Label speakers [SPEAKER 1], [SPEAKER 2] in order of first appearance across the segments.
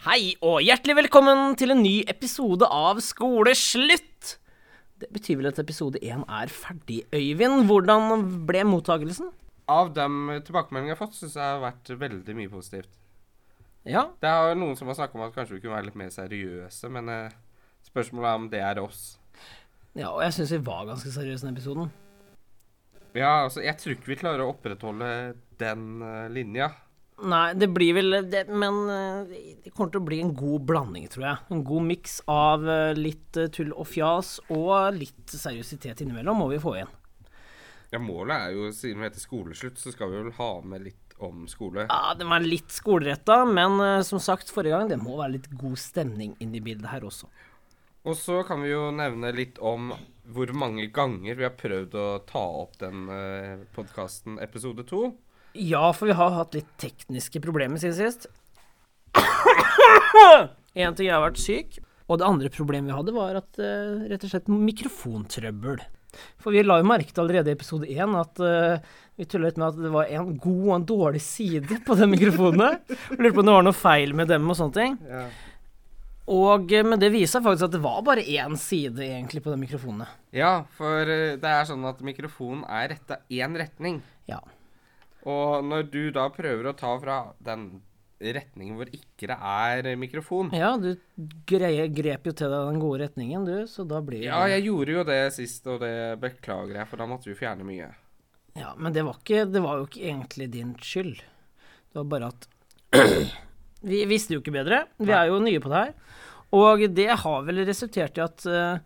[SPEAKER 1] Hei og hjertelig velkommen til en ny episode av Skoleslutt. Det betyr vel at episode én er ferdig, Øyvind. Hvordan ble mottagelsen?
[SPEAKER 2] Av de tilbakemeldingene jeg har fått, syns jeg har vært veldig mye positivt.
[SPEAKER 1] Ja,
[SPEAKER 2] Det er noen som har snakket om at kanskje vi kunne være litt mer seriøse, men eh, spørsmålet er om det er oss.
[SPEAKER 1] ja og jeg syns vi var ganske seriøse i den episoden.
[SPEAKER 2] Ja, altså, jeg tror ikke vi klarer å opprettholde den eh, linja.
[SPEAKER 1] Nei, det blir vel det, Men eh, det kommer til å bli en god blanding, tror jeg. En god miks av eh, litt eh, tull og fjas og litt seriøsitet innimellom må vi få igjen.
[SPEAKER 2] Ja, Målet er jo, siden vi heter Skoleslutt, så skal vi vel ha med litt om skole.
[SPEAKER 1] Ja, Den var litt skoleretta, men som sagt forrige gang, det må være litt god stemning inn i bildet her også.
[SPEAKER 2] Og så kan vi jo nevne litt om hvor mange ganger vi har prøvd å ta opp den podkasten episode to.
[SPEAKER 1] Ja, for vi har hatt litt tekniske problemer siden sist. Én ting jeg har vært syk, og det andre problemet vi hadde, var at uh, rett og slett mikrofontrøbbel. For vi la jo merke til allerede i episode én at uh, vi tulla litt med at det var en god og en dårlig side på den mikrofonene. Lurte på om det var noe feil med dem og sånne ting.
[SPEAKER 2] Ja.
[SPEAKER 1] Og, eh, men det viser faktisk at det var bare én side egentlig på den mikrofonene.
[SPEAKER 2] ja, for det er sånn at mikrofonen er retta én retning.
[SPEAKER 1] Ja.
[SPEAKER 2] Og når du da prøver å ta fra den retningen hvor ikke det er mikrofon
[SPEAKER 1] Ja, du greie, grep jo til deg den gode retningen, du, så da blir
[SPEAKER 2] Ja, jeg gjorde jo det sist, og det beklager jeg, for da måtte vi fjerne mye.
[SPEAKER 1] Ja, men det var, ikke, det var jo ikke egentlig din skyld. Det var bare at Vi visste jo ikke bedre. Vi er jo nye på det her. Og det har vel resultert i at eh,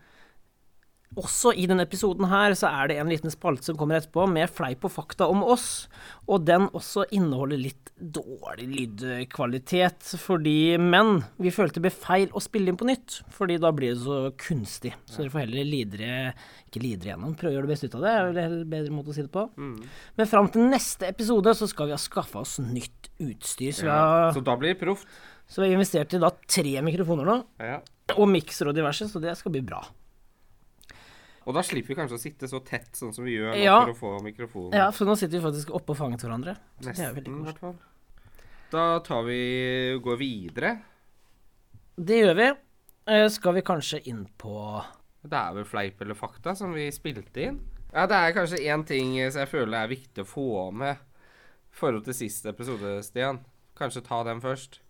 [SPEAKER 1] også i denne episoden her så er det en liten spalte som kommer etterpå, med fleip og fakta om oss. Og den også inneholder litt dårlig lydkvalitet, fordi Men vi følte det ble feil å spille inn på nytt, fordi da blir det så kunstig. Så dere får heller lidere Ikke lidere gjennom, prøve å gjøre det beste ut av det. er vel en bedre måte å si det på.
[SPEAKER 2] Mm.
[SPEAKER 1] Men fram til neste episode så skal vi ha skaffa oss nytt utstyr. Så
[SPEAKER 2] Ja, så da blir det proft.
[SPEAKER 1] så vi har investert i da tre mikrofoner nå,
[SPEAKER 2] Ja.
[SPEAKER 1] og mikser og diverse, så det skal bli bra.
[SPEAKER 2] Og da slipper vi kanskje å sitte så tett sånn som vi gjør nå
[SPEAKER 1] Ja.
[SPEAKER 2] for å få mikrofonen.
[SPEAKER 1] Ja, for nå sitter vi faktisk oppå fanget til hverandre. Er
[SPEAKER 2] Nesten, i hvert fall. Da tar vi går videre.
[SPEAKER 1] Det gjør vi. Eh, skal vi kanskje inn på
[SPEAKER 2] Det er vel fleip eller fakta som vi spilte inn. Ja, det er kanskje én ting som jeg føler er viktig å få med i forhold til siste episode, Stian. Kanskje ta den først.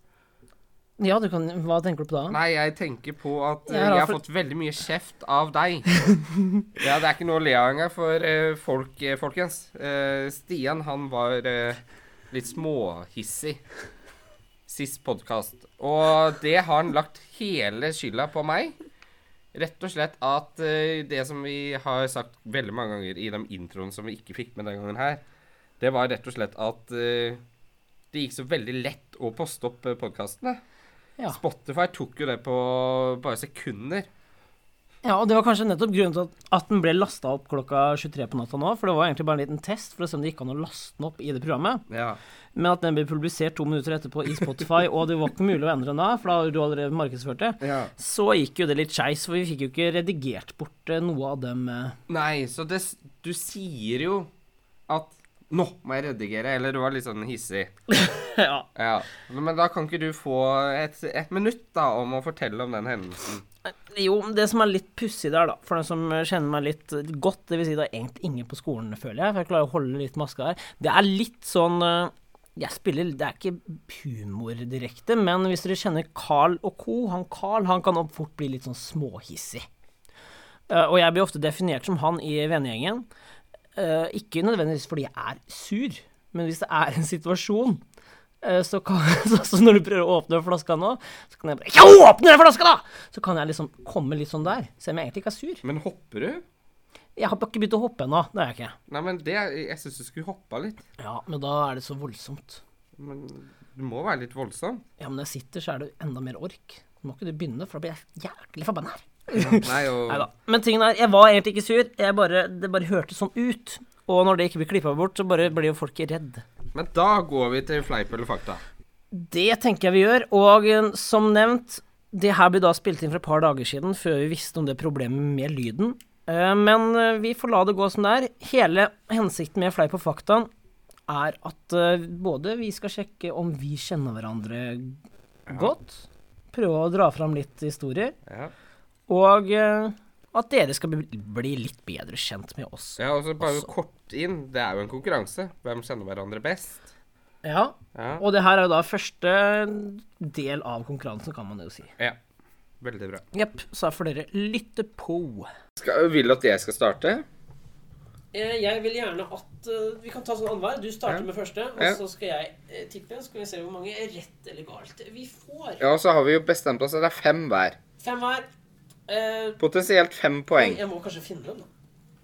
[SPEAKER 1] Ja, du kan Hva tenker du på da?
[SPEAKER 2] Nei, jeg tenker på at eh,
[SPEAKER 1] Jeg har
[SPEAKER 2] jeg har fått veldig mye kjeft av deg. ja, det er ikke noe å le av engang, for uh, folk, uh, folkens. Uh, Stian, han var eh, litt småhissig sist podkast. Og det har han lagt hele skylda på meg. Rett og slett at eh, det som vi har sagt veldig mange ganger i de introene som vi ikke fikk med den gangen her, det var rett og slett at eh, det gikk så veldig lett å poste opp podkastene.
[SPEAKER 1] Ja.
[SPEAKER 2] Spotify tok jo det på bare sekunder.
[SPEAKER 1] ja, og det var kanskje nettopp grunnen til at, at den ble lasta opp klokka 23 på natta nå. For det var egentlig bare en liten test for å se om det gikk an å laste den opp i det programmet.
[SPEAKER 2] Ja.
[SPEAKER 1] Men at den ble publisert to minutter etterpå i Spotify, og det var ikke mulig å endre den da, for da har du allerede markedsført det.
[SPEAKER 2] ja.
[SPEAKER 1] Så gikk jo det litt skeis, for vi fikk jo ikke redigert bort eh, noe av dem. eh.
[SPEAKER 2] Nei, så det, du sier jo at Nå må jeg redigere. Eller du var litt sånn hissig.
[SPEAKER 1] ja.
[SPEAKER 2] Ja. Men da kan ikke du få et, et minutt da om å fortelle om den hendelsen?
[SPEAKER 1] Jo, det som er litt pussig der, da, for den som kjenner meg litt godt, det vil si det er egentlig ingen på skolen, føler jeg, for jeg klarer å holde litt maska her, det er litt sånn eh, jeg spiller, Det er ikke humor direkte, men hvis dere kjenner Carl og co., han Carl han kan fort bli litt sånn småhissig. Eh, og jeg blir ofte definert som han i vennegjengen. Eh, ikke nødvendigvis fordi jeg er sur, men hvis det er en situasjon uh, så kan, så, så når du prøver å åpne flaska nå, så kan jeg bare Ja, åpne den flaska, da! Så kan jeg liksom komme litt sånn der, selv om jeg egentlig ikke er sur.
[SPEAKER 2] Men hopper du?
[SPEAKER 1] Jeg har ikke begynt å hoppe ennå, det er jeg ikke.
[SPEAKER 2] Nei, men det Jeg syns du skulle hoppa litt.
[SPEAKER 1] Ja, men da er det så voldsomt.
[SPEAKER 2] Men du må være litt voldsom.
[SPEAKER 1] Ja, men når jeg sitter, så er det enda mer ork. Nå må ikke du begynne, for da blir jeg jæklig forbanna her.
[SPEAKER 2] Nei, og
[SPEAKER 1] Neida. Men tingen er, jeg var egentlig ikke sur, jeg bare, det bare hørtes sånn ut. Og når det ikke blir klippa bort, så bare blir jo folk redd.
[SPEAKER 2] Men da går vi til fleip eller fakta.
[SPEAKER 1] Det tenker jeg vi gjør, og eh, som nevnt, det her ble da spilt inn for et par dager siden, før vi visste om det problemet med lyden. Eh, Men eh, vi får la det gå som det er. Hele hensikten med Fleip og fakta er at både vi skal sjekke om vi kjenner hverandre godt, Prøve å dra fram litt historier.
[SPEAKER 2] Ja.
[SPEAKER 1] Og eh, at dere skal bli, bli litt bedre kjent med oss.
[SPEAKER 2] ja, og så bare
[SPEAKER 1] Også-
[SPEAKER 2] kort inn. Det er jo en konkurranse. Hvem kjenner hverandre best?
[SPEAKER 1] Ja.
[SPEAKER 2] Ja.
[SPEAKER 1] Og det her er jo da første del av konkurransen, kan man jo si.
[SPEAKER 2] ja. Veldig bra.
[SPEAKER 1] Jepp. Så da får dere lytte på.
[SPEAKER 2] Skal, vil du at jeg skal starte?
[SPEAKER 1] Eh, Jeg vil gjerne at eh, Vi kan ta sånn annenhver. Du starter
[SPEAKER 2] Ja.
[SPEAKER 1] med første, og
[SPEAKER 2] Ja.
[SPEAKER 1] så skal jeg tippe. Så skal vi se hvor mange rett eller galt vi får.
[SPEAKER 2] Ja, og så har vi jo bestemt oss at det er fem hver.
[SPEAKER 1] Fem hver. Eh,
[SPEAKER 2] Potensielt fem poeng.
[SPEAKER 1] Jeg må kanskje finne dem, da.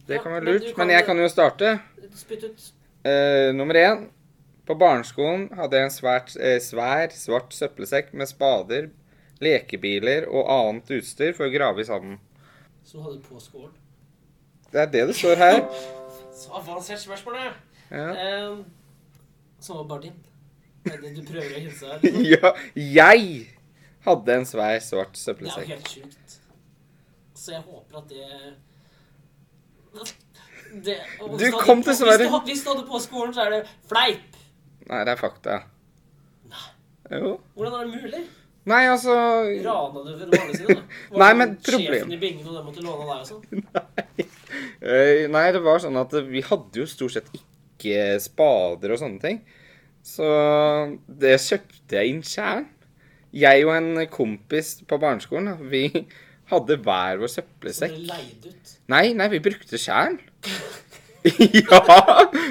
[SPEAKER 2] Det
[SPEAKER 1] Ja,
[SPEAKER 2] kan være lurt. Men
[SPEAKER 1] kan-
[SPEAKER 2] jeg kan jo starte.
[SPEAKER 1] Spytt ut.
[SPEAKER 2] Eh, nummer én. På barneskolen hadde jeg en svært, eh, svær, svart søppelsekk med spader, lekebiler og annet utstyr for å grave i sanden.
[SPEAKER 1] Som du hadde på skolen.
[SPEAKER 2] Det er det det står her.
[SPEAKER 1] Så avansert spørsmål, det.
[SPEAKER 2] Ja.
[SPEAKER 1] Eh, som var bare din. Det er det du prøver å hilse her. liksom.
[SPEAKER 2] ja, jeg hadde en svær, svart
[SPEAKER 1] Det er helt sjukt. Så jeg håper at det det,
[SPEAKER 2] Du kom til Sverige.
[SPEAKER 1] Hvis du, hvis du hadde på skolen, så er det fleip.
[SPEAKER 2] Nei, det er fakta. Jo.
[SPEAKER 1] Hvordan er det mulig?
[SPEAKER 2] Nei, altså
[SPEAKER 1] Rana du rådene sine? da? Var
[SPEAKER 2] Nei,
[SPEAKER 1] det
[SPEAKER 2] problem...
[SPEAKER 1] Sjefen i bingen og den måtte låne deg også? sånn?
[SPEAKER 2] Eh, Nei, det var sånn at vi hadde jo stort sett ikke spader og sånne ting. Så det kjøpte jeg inn sjæl. Jeg og en kompis på barneskolen, vi hadde hver vår søppelsekk.
[SPEAKER 1] Så dere leide ut?
[SPEAKER 2] Nei, nei, vi brukte sjæl. ja,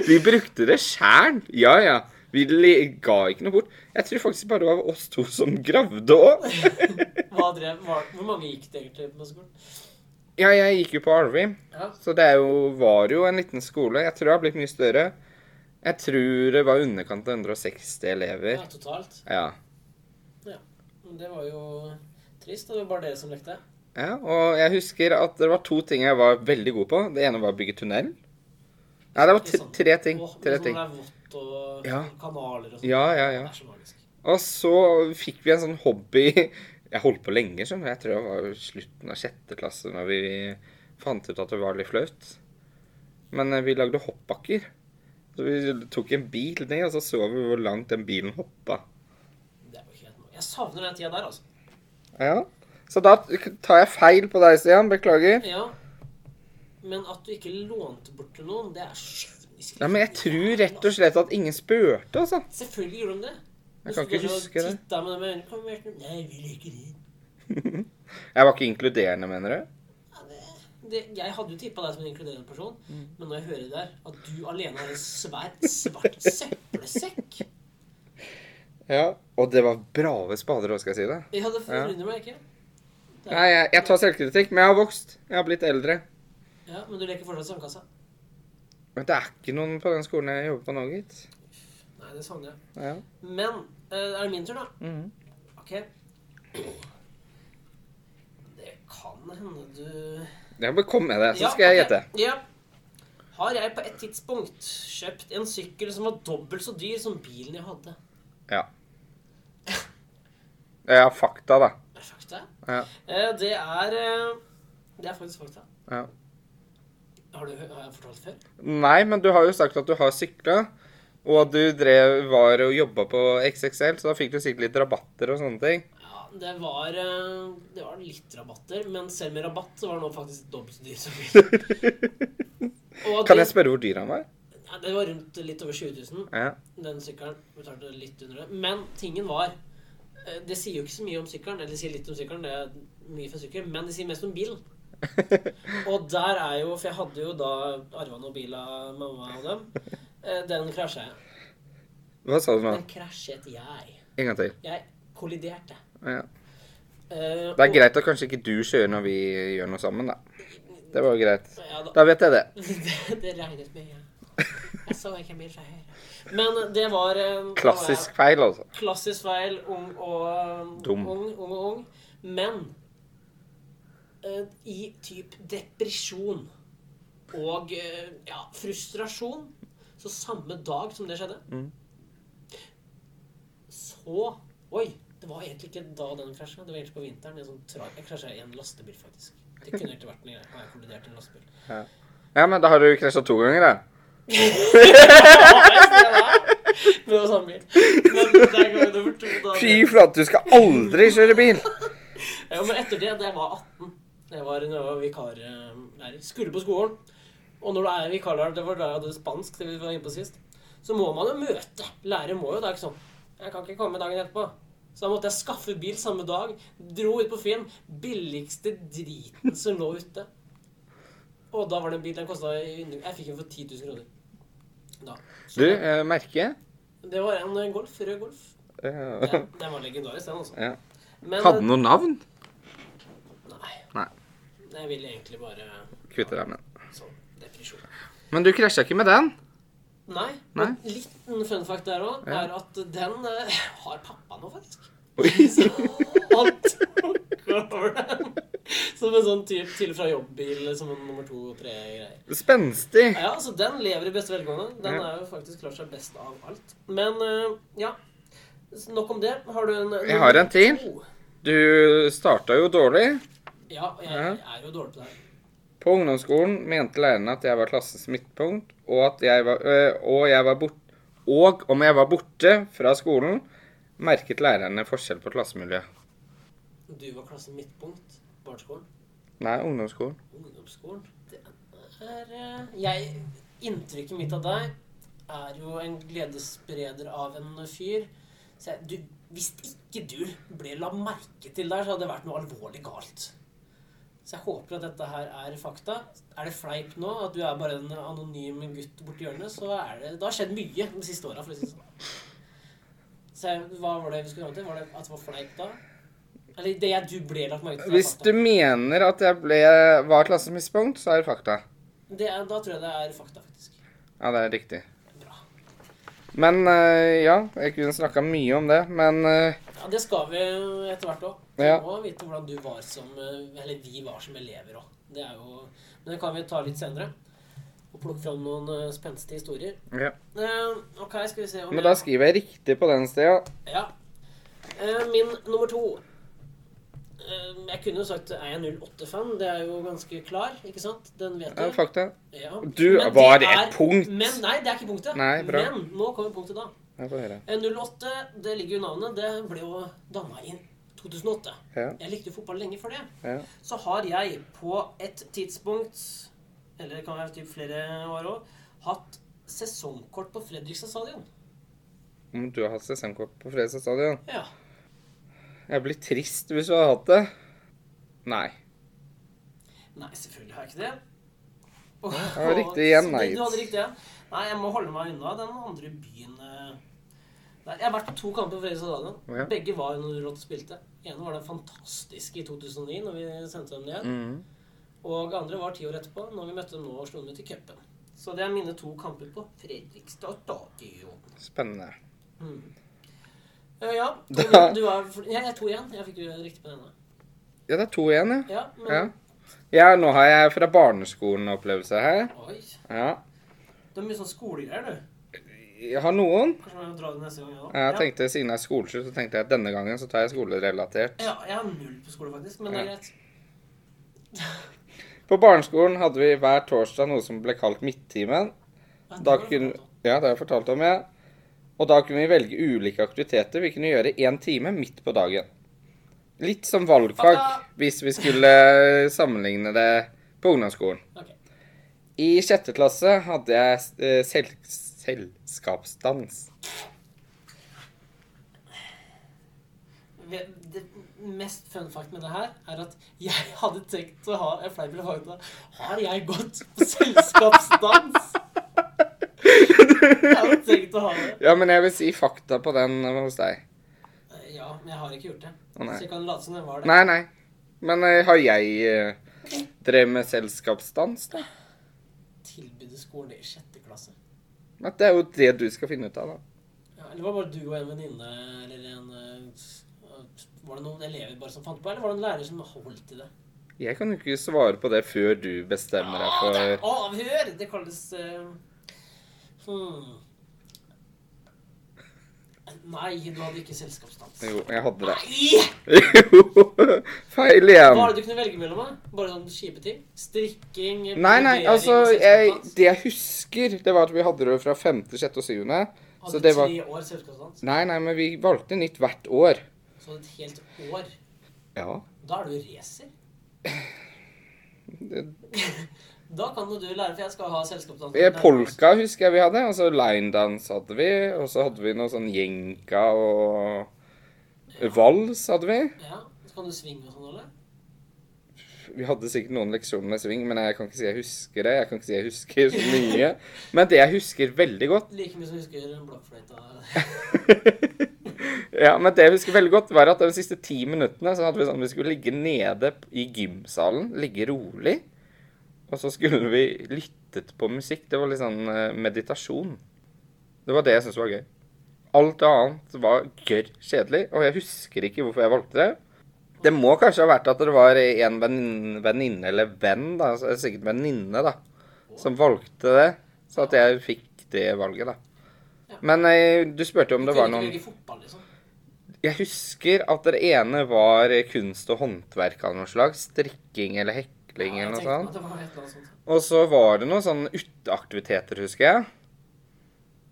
[SPEAKER 2] vi brukte det sjæl. Ja, ja. Vi ga ikke noe bort. Jeg tror faktisk bare det var oss to som gravde òg.
[SPEAKER 1] Hvor mange gikk det egentlig på skolen?
[SPEAKER 2] Ja, jeg gikk jo på Arvi,
[SPEAKER 1] Ja.
[SPEAKER 2] Så det jo, var jo en liten skole. Jeg tror det har blitt mye større. Jeg tror det var underkant av 160 elever.
[SPEAKER 1] ja, totalt.
[SPEAKER 2] Ja.
[SPEAKER 1] Men det var jo trist. Det var bare dere som lekte.
[SPEAKER 2] Ja. Og jeg husker at det var to ting jeg var veldig god på. Det ene var å bygge tunnel. Nei, det var tre ting. Tre ting.
[SPEAKER 1] Sånn vått og
[SPEAKER 2] Ja.
[SPEAKER 1] kanaler og sånn.
[SPEAKER 2] Ja, ja, ja.
[SPEAKER 1] Det er så magisk.
[SPEAKER 2] Og så fikk vi en sånn hobby Jeg holdt på lenge, sånn. Jeg tror det var slutten av sjette klasse når vi fant ut at det var litt flaut. Men eh, vi lagde hoppbakker. Så vi tok en bil ned, og så så vi hvor langt den bilen hoppa.
[SPEAKER 1] Det er jo helt noe. Jeg savner den tida der, altså.
[SPEAKER 2] Ja. Så da tar jeg feil på deg, Stian. Beklager.
[SPEAKER 1] Ja. Men at du ikke lånte bort til noen, det er kynisk.
[SPEAKER 2] Ja, men jeg tror rett og slett at ingen spurte, altså.
[SPEAKER 1] Selvfølgelig gjorde de det.
[SPEAKER 2] Jeg kan ikke huske det.
[SPEAKER 1] Med dem med. Kom. Nei, vi ikke det.
[SPEAKER 2] Jeg var ikke inkluderende, mener du?
[SPEAKER 1] Ja, det, det, jeg hadde jo tippa deg som en inkluderende person,
[SPEAKER 2] Mm.
[SPEAKER 1] men når jeg hører det der, at du alene har en svær, svart søppelsekk
[SPEAKER 2] Ja. Og det var brave spader òg, skal jeg si det.
[SPEAKER 1] Jeg hadde ja. meg ikke.
[SPEAKER 2] Nei, jeg, jeg tar selvkritikk, men jeg har vokst. Jeg har blitt eldre.
[SPEAKER 1] Ja, Men du leker fortsatt sandkassa?
[SPEAKER 2] Men det er ikke noen på den skolen jeg jobber på nå, gitt.
[SPEAKER 1] Nei, det savner jeg.
[SPEAKER 2] Ja.
[SPEAKER 1] Men eh, er det min tur, da?
[SPEAKER 2] Mhm.
[SPEAKER 1] OK. Det kan hende du
[SPEAKER 2] Ja, men kom med det, så
[SPEAKER 1] Ja,
[SPEAKER 2] skal jeg
[SPEAKER 1] ok.
[SPEAKER 2] gjette.
[SPEAKER 1] Ja. Har jeg på et tidspunkt kjøpt en sykkel som var dobbelt så dyr som bilen jeg hadde?
[SPEAKER 2] Ja. Ja, fakta, da. Ja.
[SPEAKER 1] Eh, det er eh, Det er faktisk fakta.
[SPEAKER 2] ja.
[SPEAKER 1] Har, du, har jeg fortalt før?
[SPEAKER 2] Nei, men du har jo sagt at du har sykla, og at du drev, var og jobba på XXL, så da fikk du sikkert litt rabatter og sånne ting.
[SPEAKER 1] Ja, det var, eh, det var litt rabatter, men selv med rabatt så var det nå faktisk dobbelt så dyr som bil.
[SPEAKER 2] Kan jeg spørre hvor dyr han var?
[SPEAKER 1] ja, det var rundt litt over 20 000,
[SPEAKER 2] Ja.
[SPEAKER 1] den sykkelen. Betalte litt under det. Men tingen var Det sier jo ikke så mye om sykkelen. Eller det sier litt om sykkelen, det er mye for sykkel, men det sier mest om bilen. Og der er jo For jeg hadde jo da arva noen bil av mamma og dem. Eh, Den krasja jeg.
[SPEAKER 2] Hva sa du nå?
[SPEAKER 1] Den krasjet jeg.
[SPEAKER 2] En gang til.
[SPEAKER 1] Jeg kolliderte.
[SPEAKER 2] Ja.
[SPEAKER 1] Uh,
[SPEAKER 2] Det er
[SPEAKER 1] og-
[SPEAKER 2] greit at kanskje ikke du kjører når vi gjør noe sammen, da. Det var jo greit.
[SPEAKER 1] Ja, da,
[SPEAKER 2] Da vet jeg det.
[SPEAKER 1] det, det regnet med, ja. Jeg så ikke en bil fra høyre. Men det var eh,
[SPEAKER 2] Klassisk feil, altså.
[SPEAKER 1] Klassisk feil. Ung og eh,
[SPEAKER 2] Dum.
[SPEAKER 1] Ung, ung og ung. Men eh, i typ depresjon og ja, frustrasjon Så samme dag som det skjedde,
[SPEAKER 2] Mm.
[SPEAKER 1] så Oi! Det var egentlig ikke da den krasja. Det var egentlig på vinteren. sånn jeg krasja i en lastebil, faktisk. Det kunne egentlig vært en greie. Jeg kollidert i en lastebil.
[SPEAKER 2] Ja, men da har du krasja to ganger, da.
[SPEAKER 1] Det. Det det.
[SPEAKER 2] Fy flate, du skal aldri kjøre bil!
[SPEAKER 1] Ja, men etter det, da jeg var 18 Jeg var, når jeg var vikarlærer. Skulle på skolen. Og når du er vikarlærer, det var da jeg hadde spansk, det vi var inne på sist, så må man jo møte. Lærer må jo. Det er ikke sånn Jeg kan ikke komme dagen etterpå. Så da måtte jeg skaffe bil samme dag. Dro ut på Finn. Billigste driten som lå ute. Og da var det en bil den kosta Jeg fikk den for 10 000 kroner. Da. Så
[SPEAKER 2] Du, eh, merke?
[SPEAKER 1] Det var en eh, Golf. Rød Golf.
[SPEAKER 2] Ja.
[SPEAKER 1] Den, den var legendarisk, den, altså.
[SPEAKER 2] Ja.
[SPEAKER 1] Men
[SPEAKER 2] Hadde den noe navn?
[SPEAKER 1] Nei.
[SPEAKER 2] Nei.
[SPEAKER 1] Jeg ville egentlig bare
[SPEAKER 2] Kvitte deg med den.
[SPEAKER 1] sånn depresjon.
[SPEAKER 2] Men du krasja ikke med den?
[SPEAKER 1] Nei.
[SPEAKER 2] Nei.
[SPEAKER 1] En liten fun fact der òg
[SPEAKER 2] Ja.
[SPEAKER 1] er at den eh, har pappa nå, faktisk.
[SPEAKER 2] Oi.
[SPEAKER 1] Så han tok over den. Som en sånn typ til fra jobb-bil som en nummer to-tre-greier.
[SPEAKER 2] Spenstig.
[SPEAKER 1] Ja, så den lever i beste velgående. Den
[SPEAKER 2] Ja.
[SPEAKER 1] er jo faktisk klart seg best av alt. Men eh, ja. Nok om det. Har du en
[SPEAKER 2] Jeg har en til. Du starta jo dårlig.
[SPEAKER 1] Ja, jeg,
[SPEAKER 2] Ja.
[SPEAKER 1] jeg er jo dårlig på det her.
[SPEAKER 2] På ungdomsskolen mente lærerne at jeg var klassens midtpunkt, og at jeg var, øh, og jeg var bort, og om jeg var borte fra skolen, merket lærerne forskjell på klassemiljøet.
[SPEAKER 1] Du var klassen midtpunkt. Barneskolen.
[SPEAKER 2] Nei, ungdomsskolen.
[SPEAKER 1] Ungdomsskolen. Det er eh, jeg, Inntrykket mitt av deg er jo en gledesspreder av en fyr. Så jeg, du, hvis ikke du ble la merke til der, så hadde det vært noe alvorlig galt. Så jeg håper at dette her er fakta. Er det fleip nå, at du er bare en anonym gutt borti hjørnet, så er det Det har skjedd mye de siste åra, for å si det sånn. Så jeg, hva var det vi skulle fram til? Var det at det var fleip da? Eller det jeg, du ble lagt merke til?
[SPEAKER 2] Hvis du mener at jeg ble, var klassemisspunkt, så er det fakta.
[SPEAKER 1] Det er, da tror jeg det er fakta, faktisk.
[SPEAKER 2] Ja, det er riktig.
[SPEAKER 1] Bra.
[SPEAKER 2] Men øh, ja, jeg kunne snakka mye om det, men øh,
[SPEAKER 1] Ja, Det skal vi etter hvert òg. Vi
[SPEAKER 2] Ja.
[SPEAKER 1] må vite hvordan du var som eh, Eller vi var som elever òg. Det er jo Men det kan vi ta litt senere. Og plukke fram noen spenstige historier.
[SPEAKER 2] ja.
[SPEAKER 1] Uh, ok, skal vi se om
[SPEAKER 2] Men da skriver jeg riktig på den stedet.
[SPEAKER 1] Ja. Uh, min nummer to Jeg kunne jo sagt er jeg 08-fan. Det er jo ganske klar, ikke sant? Den vet
[SPEAKER 2] Ja,
[SPEAKER 1] du.
[SPEAKER 2] fakta.
[SPEAKER 1] Ja.
[SPEAKER 2] Du,
[SPEAKER 1] Men
[SPEAKER 2] var
[SPEAKER 1] det
[SPEAKER 2] et punkt?
[SPEAKER 1] Men nei, det er ikke punktet.
[SPEAKER 2] Nei, bra.
[SPEAKER 1] Men nå kommer punktet da.
[SPEAKER 2] Jeg får høre.
[SPEAKER 1] Eh, 08, det ligger jo i navnet. Det ble jo danna inn 2008.
[SPEAKER 2] Ja,
[SPEAKER 1] Jeg likte jo fotball lenge før det.
[SPEAKER 2] ja.
[SPEAKER 1] Så har jeg på et tidspunkt, eller det kan være typ flere år òg, hatt sesongkort på Fredrikstad stadion.
[SPEAKER 2] Du har hatt sesongkort på Fredrikstad stadion?
[SPEAKER 1] Ja.
[SPEAKER 2] Jeg blir trist hvis du har hatt det. Nei.
[SPEAKER 1] Nei, selvfølgelig har jeg ikke det. Og,
[SPEAKER 2] var riktig igjen, nei.
[SPEAKER 1] Du, hadde riktig igjen. Nei, jeg må holde meg unna den andre byen Nei. Jeg har vært på to kamper på Fredrikstad stadion.
[SPEAKER 2] Ja.
[SPEAKER 1] Begge var under Rått spilte. ene var den fantastiske i 2009, når vi sendte dem ned.
[SPEAKER 2] Mm.
[SPEAKER 1] Og andre var ti år etterpå, når vi møtte dem nå og slo dem ut i cupen. Så det er mine to kamper på Fredrikstad stadion.
[SPEAKER 2] Spennende.
[SPEAKER 1] Mm. Eh, ja,
[SPEAKER 2] Du,
[SPEAKER 1] du er, ja, jeg er to igjen. Jeg fikk jo riktig på denne.
[SPEAKER 2] Ja, det er to igjen, ja.
[SPEAKER 1] Ja, men
[SPEAKER 2] Ja, ja nå har jeg fra barneskolen-opplevelse her.
[SPEAKER 1] Oi.
[SPEAKER 2] Ja.
[SPEAKER 1] Det er mye sånn skolegreier, du.
[SPEAKER 2] Jeg har noen.
[SPEAKER 1] Kanskje jeg må dra det neste gang, jeg òg.
[SPEAKER 2] Jeg tenkte, Siden det er skoleslutt, så tenkte jeg at denne gangen så tar jeg skolerelatert.
[SPEAKER 1] Ja, jeg har null på skole, faktisk, men det er greit.
[SPEAKER 2] På barneskolen hadde vi hver torsdag noe som ble kalt midttimen.
[SPEAKER 1] Ja, det
[SPEAKER 2] Da kunne, ja, det har jeg fortalt om, ja. Og da kunne vi velge ulike aktiviteter vi kunne gjøre én time midt på dagen. Litt som valgfag, hvis vi skulle sammenligne det på ungdomsskolen.
[SPEAKER 1] Okay.
[SPEAKER 2] I sjette klasse hadde jeg eh, sel selskapsdans.
[SPEAKER 1] Det mest fun fact med det her er at jeg hadde tenkt å ha en fleip eller fakta. Har jeg gått på selskapsdans? Jeg hadde tenkt å ha det.
[SPEAKER 2] Ja, men jeg vil si fakta på den hos deg.
[SPEAKER 1] Eh, Ja, men jeg har ikke gjort det.
[SPEAKER 2] Å, nei.
[SPEAKER 1] Så jeg kan late som det var det.
[SPEAKER 2] Nei, nei. Men eh, har jeg uh, drevet med selskapsdans, da?
[SPEAKER 1] Tilbydde skolen det i sjette klasse.
[SPEAKER 2] At det er jo det du skal finne ut av, da.
[SPEAKER 1] Ja, eller var det bare du og en venninne eller en eh, Var det noen elever bare som fant på, eller var det en lærer som holdt i det?
[SPEAKER 2] Jeg kan jo ikke svare på det før du bestemmer deg
[SPEAKER 1] Ah, det er
[SPEAKER 2] for
[SPEAKER 1] avhør! Det kalles eh, hmm. Nei, du hadde ikke selskapsdans.
[SPEAKER 2] Jo, jeg hadde det.
[SPEAKER 1] Nei!
[SPEAKER 2] Jo, feil
[SPEAKER 1] Hva
[SPEAKER 2] igjen.
[SPEAKER 1] var det du kunne velge mellom? da? Bare sånne kjipe ting? Strikking,
[SPEAKER 2] Nei, nei, altså jeg. Det jeg husker, det var at vi hadde det fra femte, sjette og 7.
[SPEAKER 1] Hadde
[SPEAKER 2] Så det var
[SPEAKER 1] tre år selskapsdans.
[SPEAKER 2] Nei, nei, men vi valgte nytt hvert år.
[SPEAKER 1] Så et helt år.
[SPEAKER 2] Ja.
[SPEAKER 1] Da er du racer.
[SPEAKER 2] Det-
[SPEAKER 1] Da kan du lære, for jeg skal ha selskapsdans.
[SPEAKER 2] Polka husker jeg vi hadde. Altså linedance hadde vi. Og så hadde vi noe sånn jenka og vals hadde vi.
[SPEAKER 1] Ja, så kan du svinge og sånn, eller?
[SPEAKER 2] Vi hadde sikkert noen leksjoner med sving, men jeg kan ikke si jeg husker det. Jeg kan ikke si jeg husker så mye. Men det jeg husker veldig godt
[SPEAKER 1] Like mye som jeg husker blokkfløyta.
[SPEAKER 2] Ja, men det jeg husker veldig godt, var at de siste ti minuttene så hadde vi sånn vi skulle ligge nede i gymsalen, ligge rolig. Og så skulle vi lyttet på musikk. Det var litt sånn eh, meditasjon. Det var det jeg syntes var gøy. Alt annet var gørr kjedelig, og jeg husker ikke hvorfor jeg valgte det. Det må kanskje ha vært at det var en venninne eller venn, da, altså sikkert venninne, da, som valgte det. Så at jeg fikk det valget, da. Men eh, du spurte om det var noen
[SPEAKER 1] liksom.
[SPEAKER 2] Jeg husker at det ene var kunst og håndverk av noe slag. Strikking eller hekling
[SPEAKER 1] Ja,
[SPEAKER 2] eller noe sånt.
[SPEAKER 1] eller sånt.
[SPEAKER 2] Og så var det noen sånne uteaktiviteter, husker jeg.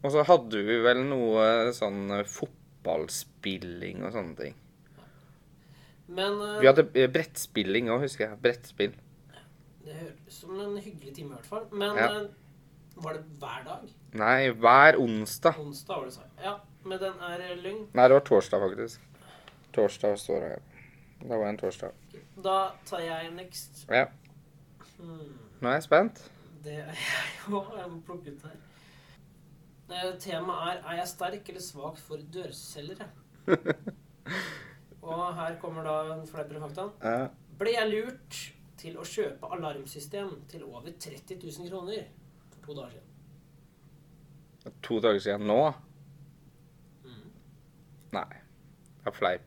[SPEAKER 2] Og så hadde vi vel noe sånn fotballspilling og sånne ting.
[SPEAKER 1] Men uh,
[SPEAKER 2] Vi hadde eh, brettspilling òg, husker jeg. Brettspill.
[SPEAKER 1] det høres som en hyggelig time, i hvert fall. Men
[SPEAKER 2] Ja.
[SPEAKER 1] eh, var det hver dag?
[SPEAKER 2] Nei, hver onsdag.
[SPEAKER 1] Onsdag, var det sagt. Ja, men den er lyng.
[SPEAKER 2] Nei, det var torsdag, faktisk. Torsdag står det her. Det var en torsdag.
[SPEAKER 1] Da tar jeg next.
[SPEAKER 2] Ja.
[SPEAKER 1] Hmm.
[SPEAKER 2] Nå er jeg spent.
[SPEAKER 1] Det er jeg òg. Jeg må plukke ut her. Eh, Temaet er 'Er jeg sterk eller svak for dørselgere?' Og her kommer da fleipere fakta.
[SPEAKER 2] Ja.
[SPEAKER 1] Ble jeg lurt til å kjøpe alarmsystem til over 30 000 kroner for to dager siden?
[SPEAKER 2] To dager siden nå?
[SPEAKER 1] Mm.
[SPEAKER 2] Nei. Er fleip.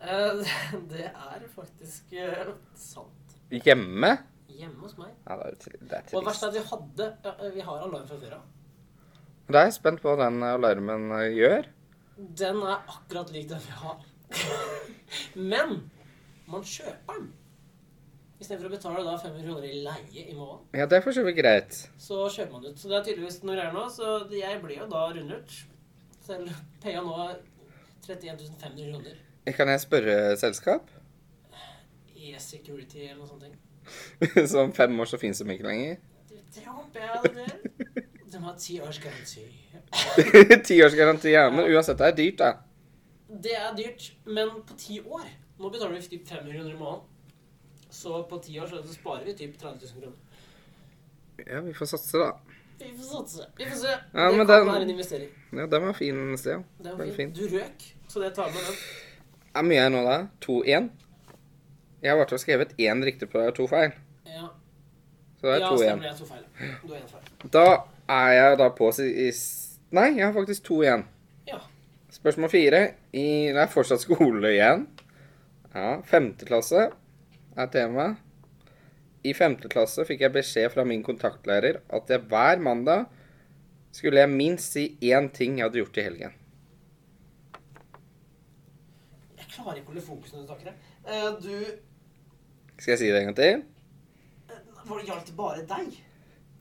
[SPEAKER 1] Eh, Det er faktisk eh, sant.
[SPEAKER 2] Hjemme?
[SPEAKER 1] Hjemme hos meg.
[SPEAKER 2] Ja, det er, til, det er
[SPEAKER 1] Og det verste er at vi hadde Vi har alarm fra før av.
[SPEAKER 2] Da er jeg spent på hva den alarmen eh, gjør.
[SPEAKER 1] Den er akkurat lik den vi har. Men man kjøper den. Istedenfor å betale da 500 kroner i leie i måneden,
[SPEAKER 2] Ja, det er for så vidt greit.
[SPEAKER 1] så kjøper man ut. Så det er tydeligvis noe greier nå. Så jeg blir jo da rundlurt. Selv paya nå 31 500 kroner.
[SPEAKER 2] Kan jeg spørre selskap?
[SPEAKER 1] E-security eller noe sånt.
[SPEAKER 2] Så om fem år så finnes de ikke lenger?
[SPEAKER 1] Det, håper jeg det gjør. De har ti års garanti.
[SPEAKER 2] Ti års garanti, ja. Men uansett, det er dyrt, da.
[SPEAKER 1] Det er dyrt, men på ti år Nå betaler vi typ 500 kroner i måneden. Så på ti år så sparer vi typ 30 000 kroner.
[SPEAKER 2] Ja, vi får satse, da.
[SPEAKER 1] Vi får satse. Vi får se.
[SPEAKER 2] Ja,
[SPEAKER 1] det kan
[SPEAKER 2] den-
[SPEAKER 1] være en investering.
[SPEAKER 2] Ja, den var fin, Stian.
[SPEAKER 1] Det var
[SPEAKER 2] fin.
[SPEAKER 1] Du røk, så det tar med den.
[SPEAKER 2] Hvor mye er nå, da? 2-1? Jeg har vært og skrevet én riktig på to feil.
[SPEAKER 1] Ja,
[SPEAKER 2] Så det er
[SPEAKER 1] ja
[SPEAKER 2] 2-1.
[SPEAKER 1] stemmer. er to feil. Du er én feil.
[SPEAKER 2] Da er jeg da på i Nei, jeg har faktisk to igjen.
[SPEAKER 1] Ja.
[SPEAKER 2] Spørsmål fire. I, det er fortsatt skole igjen. Ja, Femte klasse er tema. I femte klasse fikk jeg beskjed fra min kontaktlærer at jeg hver mandag skulle jeg minst si én ting jeg hadde gjort i helgen.
[SPEAKER 1] Jeg klarer ikke å holde fokus når du snakker. Eh, du
[SPEAKER 2] Skal jeg si det en gang til?
[SPEAKER 1] eh, Var det gjaldt bare deg?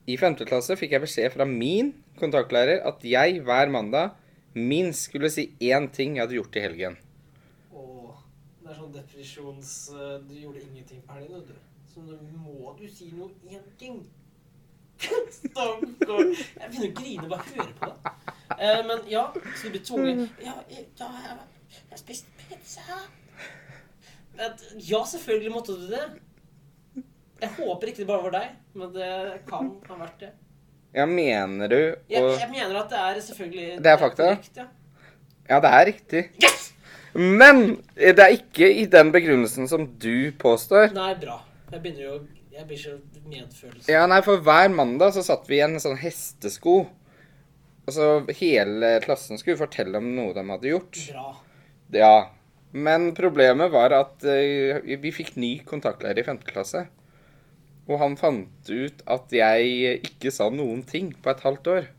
[SPEAKER 2] I femte klasse fikk jeg beskjed fra min kontaktlærer at jeg hver mandag minst skulle si én ting jeg hadde gjort i helgen.
[SPEAKER 1] Åh, det er sånn depresjons... eh, Du gjorde ingenting på helgen, du. Så nå må du si noe én ting. Stakkar. Jeg begynner å grine bare høre på det. Eh, men ja, så du blir tvunget Ja, ja, ja, jeg, jeg har spist pizza. At, ja, selvfølgelig måtte du det. Jeg håper ikke det bare var deg, men det kan ha vært det.
[SPEAKER 2] Ja, mener du
[SPEAKER 1] Jeg,
[SPEAKER 2] og
[SPEAKER 1] jeg mener at det er selvfølgelig
[SPEAKER 2] Det er fakta?
[SPEAKER 1] korrekt, ja.
[SPEAKER 2] Ja, det er riktig.
[SPEAKER 1] Yes!
[SPEAKER 2] Men det er ikke i den begrunnelsen som du påstår.
[SPEAKER 1] Nei, bra. Jeg begynner jo Jeg blir så medfølelse.
[SPEAKER 2] Ja, nei, for hver mandag så satt vi i en sånn hestesko. Og så hele klassen skulle fortelle om noe de hadde gjort.
[SPEAKER 1] Bra.
[SPEAKER 2] Ja. Men problemet var at uh, vi fikk ny kontaktlærer i 5. klasse. Og han fant ut at jeg ikke sa noen ting på et halvt år.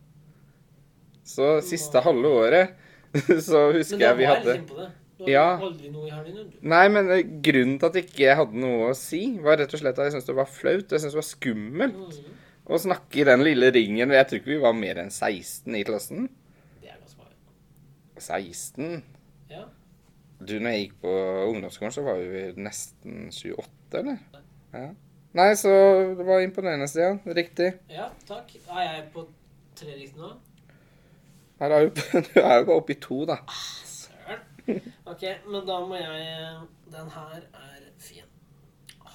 [SPEAKER 2] Så siste
[SPEAKER 1] wow.
[SPEAKER 2] halve året så
[SPEAKER 1] Men
[SPEAKER 2] husker
[SPEAKER 1] da
[SPEAKER 2] jeg
[SPEAKER 1] var
[SPEAKER 2] vi
[SPEAKER 1] jeg
[SPEAKER 2] hadde
[SPEAKER 1] litt inne på det. Du hadde
[SPEAKER 2] Ja.
[SPEAKER 1] aldri noe i helgen.
[SPEAKER 2] Nei, men eh, grunnen til at jeg ikke hadde noe å si, var rett og slett at jeg syntes det var flaut. Jeg syntes det var skummelt
[SPEAKER 1] mm.
[SPEAKER 2] å snakke i den lille ringen. Jeg tror ikke vi var mer enn 16 i klassen. Det
[SPEAKER 1] er ganske 16?
[SPEAKER 2] Du, når jeg gikk på ungdomsskolen, så var vi nesten 28, eller? Ja. Nei, så det var imponerende, Stian. Riktig.
[SPEAKER 1] ja, takk. Er jeg på tre riktig nå?
[SPEAKER 2] Er jo, du er jo bare oppe i to, da.
[SPEAKER 1] Søren. Ok, men da må jeg Den her er fin.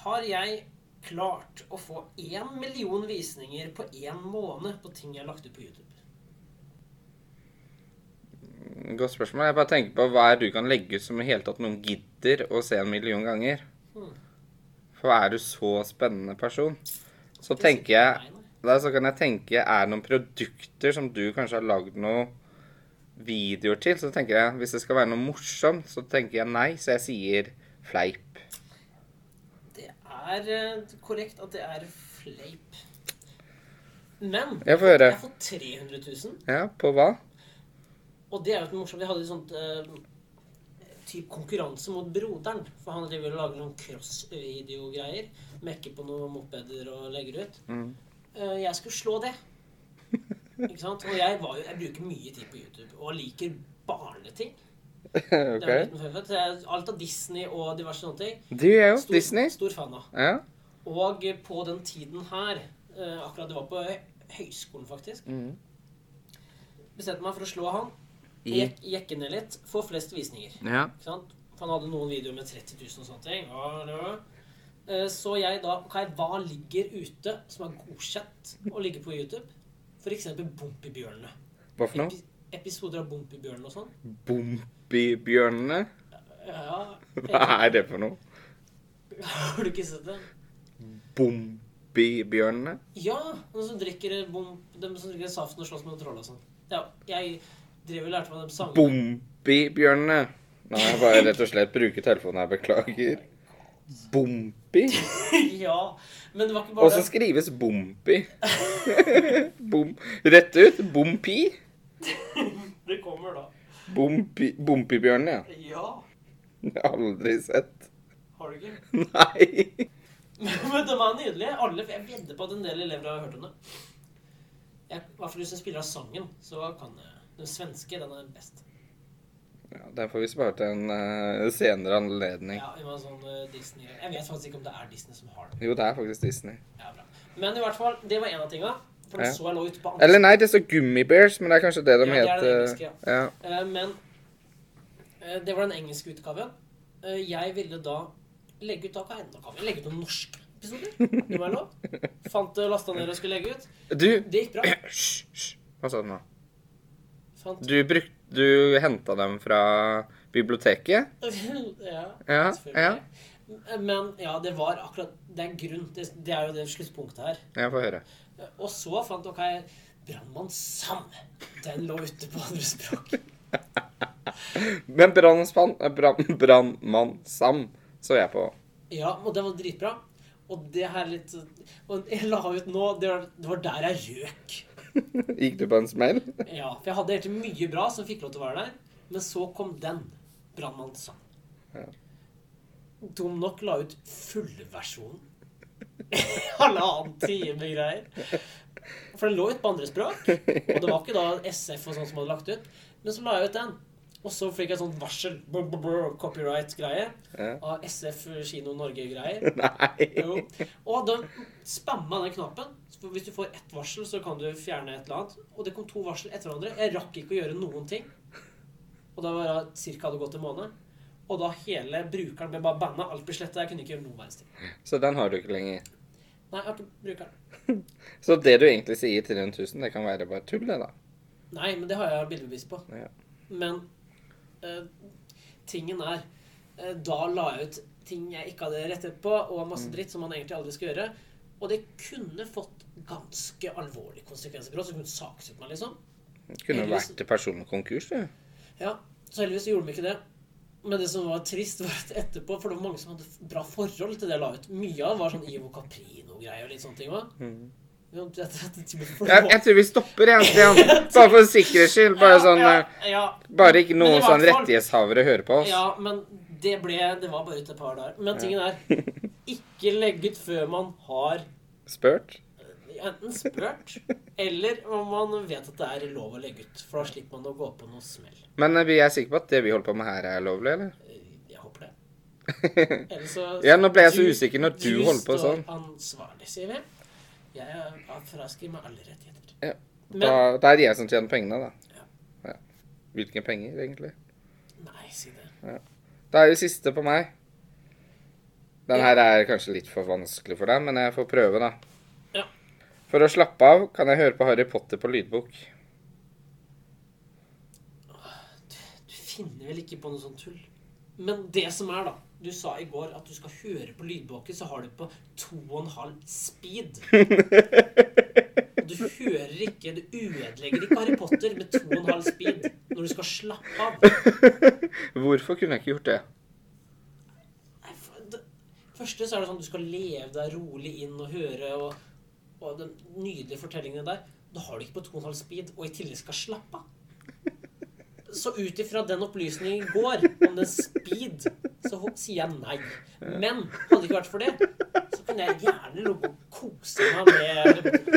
[SPEAKER 1] Har jeg klart å få én million visninger på én måned på ting jeg har lagt ut på YouTube?
[SPEAKER 2] Godt spørsmål. Jeg bare tenker på hva er du kan legge ut som i hele tatt noen gidder å se en million ganger.
[SPEAKER 1] Hmm.
[SPEAKER 2] For er du så spennende person, så tenker jeg
[SPEAKER 1] nei.
[SPEAKER 2] Så kan jeg tenke Er det noen produkter som du kanskje har lagd noen videoer til? Så tenker jeg Hvis det skal være noe morsomt, så tenker jeg nei. Så jeg sier fleip.
[SPEAKER 1] Det er eh, korrekt at det er fleip. Men
[SPEAKER 2] Jeg får høre.
[SPEAKER 1] jeg har fått 300 000.
[SPEAKER 2] Ja, på hva?
[SPEAKER 1] Og det er jo morsomt Vi hadde et sånt uh, typ konkurranse mot broderen. For han driver og lager noen cross-videogreier. Mekker på noen mopeder og legger ut.
[SPEAKER 2] Mm.
[SPEAKER 1] Uh, jeg skulle slå det. Ikke sant? Og jeg, var jo, jeg bruker mye tid på YouTube og liker barneting. Det er
[SPEAKER 2] OK.
[SPEAKER 1] en liten fun fact. Så jeg- Alt av Disney og diverse sånne ting.
[SPEAKER 2] Du er jo
[SPEAKER 1] Stor,
[SPEAKER 2] Disney.
[SPEAKER 1] Stor fan av.
[SPEAKER 2] Ja.
[SPEAKER 1] Og på den tiden her, uh, akkurat det var på høyskolen faktisk,
[SPEAKER 2] Mm.
[SPEAKER 1] bestemte meg for å slå han.
[SPEAKER 2] I
[SPEAKER 1] Jek, jekke ned litt. Få flest visninger.
[SPEAKER 2] Ja.
[SPEAKER 1] Ikke sant? For han hadde noen videoer med 30 000 og sånne ting. Ja. Eh, Så jeg da Ok, hva ligger ute som er godkjent å ligge på YouTube? Eksempel Bompibjørnene.
[SPEAKER 2] Hva for noe?
[SPEAKER 1] Epi episoder av Bompibjørnene og sånn.
[SPEAKER 2] Bompibjørnene?
[SPEAKER 1] Ja,
[SPEAKER 2] Hva er det for noe?
[SPEAKER 1] Har du ikke sett det?
[SPEAKER 2] Bompibjørnene?
[SPEAKER 1] Ja, de som drikker bom, de som drikker saften og slåss med troll og sånn. Ja, jeg drev og lærte meg de sangene.
[SPEAKER 2] Bompibjørnene. Nå må jeg bare rett og slett bruke telefonen her. Beklager. Bompi?
[SPEAKER 1] ja, men det var ikke bare
[SPEAKER 2] Og
[SPEAKER 1] så
[SPEAKER 2] skrives Bompi. Bom. Rett ut. Bompi.
[SPEAKER 1] Det kommer da.
[SPEAKER 2] Bompi Bompibjørnene, ja.
[SPEAKER 1] Ja,
[SPEAKER 2] Det har jeg aldri sett.
[SPEAKER 1] har du ikke?
[SPEAKER 2] Nei.
[SPEAKER 1] Men de er nydelige. Alle, jeg vedder på at en del elever har hørt om det. Jeg, I hvert fall hvis jeg spiller av sangen, så kan jeg Den svenske, den er best.
[SPEAKER 2] Ja, Den får vi spare til en uh, senere anledning.
[SPEAKER 1] Ja, det var sånn uh, Disney Jeg vet faktisk ikke om det er Disney som har det.
[SPEAKER 2] Jo, det er faktisk Disney.
[SPEAKER 1] Ja, bra. Men i hvert fall, det var en av tinga. For
[SPEAKER 2] Ja.
[SPEAKER 1] så jeg lå ute på
[SPEAKER 2] Eller nei, det står Gummibears, men det er kanskje det de
[SPEAKER 1] Ja, det er det engelske,
[SPEAKER 2] ja.
[SPEAKER 1] Eh, Men eh, det var den engelske utgaven. Jeg ville da legge ut da av enda da kan vi legge ut noen norske episoder. Det var lov. Fant det, lasta ned og skulle legge ut.
[SPEAKER 2] Du
[SPEAKER 1] Det gikk bra.
[SPEAKER 2] Hva sa du nå?
[SPEAKER 1] Fant
[SPEAKER 2] Du bruk, Du henta dem fra biblioteket?
[SPEAKER 1] Ja,
[SPEAKER 2] Ja,
[SPEAKER 1] selvfølgelig. Men ja, det var akkurat Det er grunn. Det, det er jo det sluttpunktet her.
[SPEAKER 2] Jeg får høre.
[SPEAKER 1] Og så fant dere Brannmann Sam. Den lå ute på andre språk.
[SPEAKER 2] Men Brannmann brann- Sam så jeg på.
[SPEAKER 1] Ja, og den var dritbra. Og det her litt Og jeg la ut nå Det var, det var der jeg røk.
[SPEAKER 2] Gikk du på en smell?
[SPEAKER 1] Ja, for jeg hadde egentlig mye bra som fikk lov til å være der. Men så kom den. Brannmann Sam.
[SPEAKER 2] Ja.
[SPEAKER 1] Dum nok la ut fullversjonen. Halvannen time greier. For den lå ut på andre språk. Og det var ikke da SF og sånn som hadde lagt ut. Men så la jeg ut den. Og så fikk jeg sånn varsel. Copyright-greie.
[SPEAKER 2] Ja.
[SPEAKER 1] Av SF Kino Norge-greier.
[SPEAKER 2] Nei.
[SPEAKER 1] Jo. Og da spamma den knappen. For hvis du får ett varsel, så kan du fjerne et eller annet. Og det kom to varsel etter hverandre. Jeg rakk ikke å gjøre noen ting. Og da var det cirka hadde gått en måned. Og da hele brukeren ble bare banna. Alt ble sletta. Jeg kunne ikke gjøre noen verdens ting.
[SPEAKER 2] Så den har du ikke lenger.
[SPEAKER 1] Nei, jeg har ikke brukeren.
[SPEAKER 2] Så det du egentlig sier til den 1000, det kan være bare tull, det, da.
[SPEAKER 1] Nei, men det har jeg bildebevis på.
[SPEAKER 2] Ja.
[SPEAKER 1] Men tingen er eh, Da la jeg ut ting jeg ikke hadde rettet på, og masse dritt som man egentlig aldri skal gjøre. Og det kunne fått ganske alvorlige konsekvenser for oss. Det kunne saksøkt meg, liksom.
[SPEAKER 2] Det kunne
[SPEAKER 1] Heldigvis-
[SPEAKER 2] vært personlig konkurs, det.
[SPEAKER 1] Ja, så heldigvis gjorde de ikke det. Men det som var trist, var at etterpå For det var mange som hadde bra forhold til det jeg la ut. Mye av det var sånn Ivo Caprino-greier og litt sånne ting Også.
[SPEAKER 2] Mm.
[SPEAKER 1] Jeg,
[SPEAKER 2] Jeg, jeg tror vi stopper igjen, Stian. Bare for sikkerhets skyld. Bare sånn
[SPEAKER 1] ja,
[SPEAKER 2] eh,
[SPEAKER 1] ja,
[SPEAKER 2] Bare ikke noen sånn rettighetshavere hører på oss.
[SPEAKER 1] ja, men det ble Det var bare ut et par dager. Men tingen er Ikke legg ut før man har
[SPEAKER 2] Spurt?
[SPEAKER 1] enten spurt, eller om man vet at det er lov å legge ut. For da slipper man å gå på noe smell.
[SPEAKER 2] Men eh, vi er sikre på at det vi holder på med her, er lovlig, eller?
[SPEAKER 1] Eh, Jeg håper det. Ellers så
[SPEAKER 2] Ja, nå ble jeg så usikker når du holder på sånn.
[SPEAKER 1] Du står ansvarlig, sier vi. Jeg er fraskriver meg alle rettigheter.
[SPEAKER 2] Ja.
[SPEAKER 1] Men
[SPEAKER 2] Da, da er det jeg som tjener pengene, da.
[SPEAKER 1] Ja.
[SPEAKER 2] Ja. Hvilke penger, egentlig?
[SPEAKER 1] Nei, si det. Ja.
[SPEAKER 2] Da er det siste på meg. Den her er kanskje litt for vanskelig for deg, men jeg får prøve, da.
[SPEAKER 1] Ja.
[SPEAKER 2] For å slappe av kan jeg høre på Harry Potter på lydbok.
[SPEAKER 1] Du finner vel ikke på noe sånt tull? Men det som er, da Du sa i går at du skal høre på lydbåken, så har du på 2,5 speed. Du hører ikke Du ødelegger ikke Harry Potter med 2,5 speed når du skal slappe av.
[SPEAKER 2] Hvorfor kunne jeg ikke gjort det?
[SPEAKER 1] Første så er det sånn du skal leve deg rolig inn og høre og, og den nydelige fortellingene der. Da har du ikke på 2,5 speed, og i tillegg skal slappe av. Så ut ifra den opplysningen i går om den speed, så sier jeg nei. Men hadde det ikke vært for det, så kunne jeg gjerne ligge og kose meg med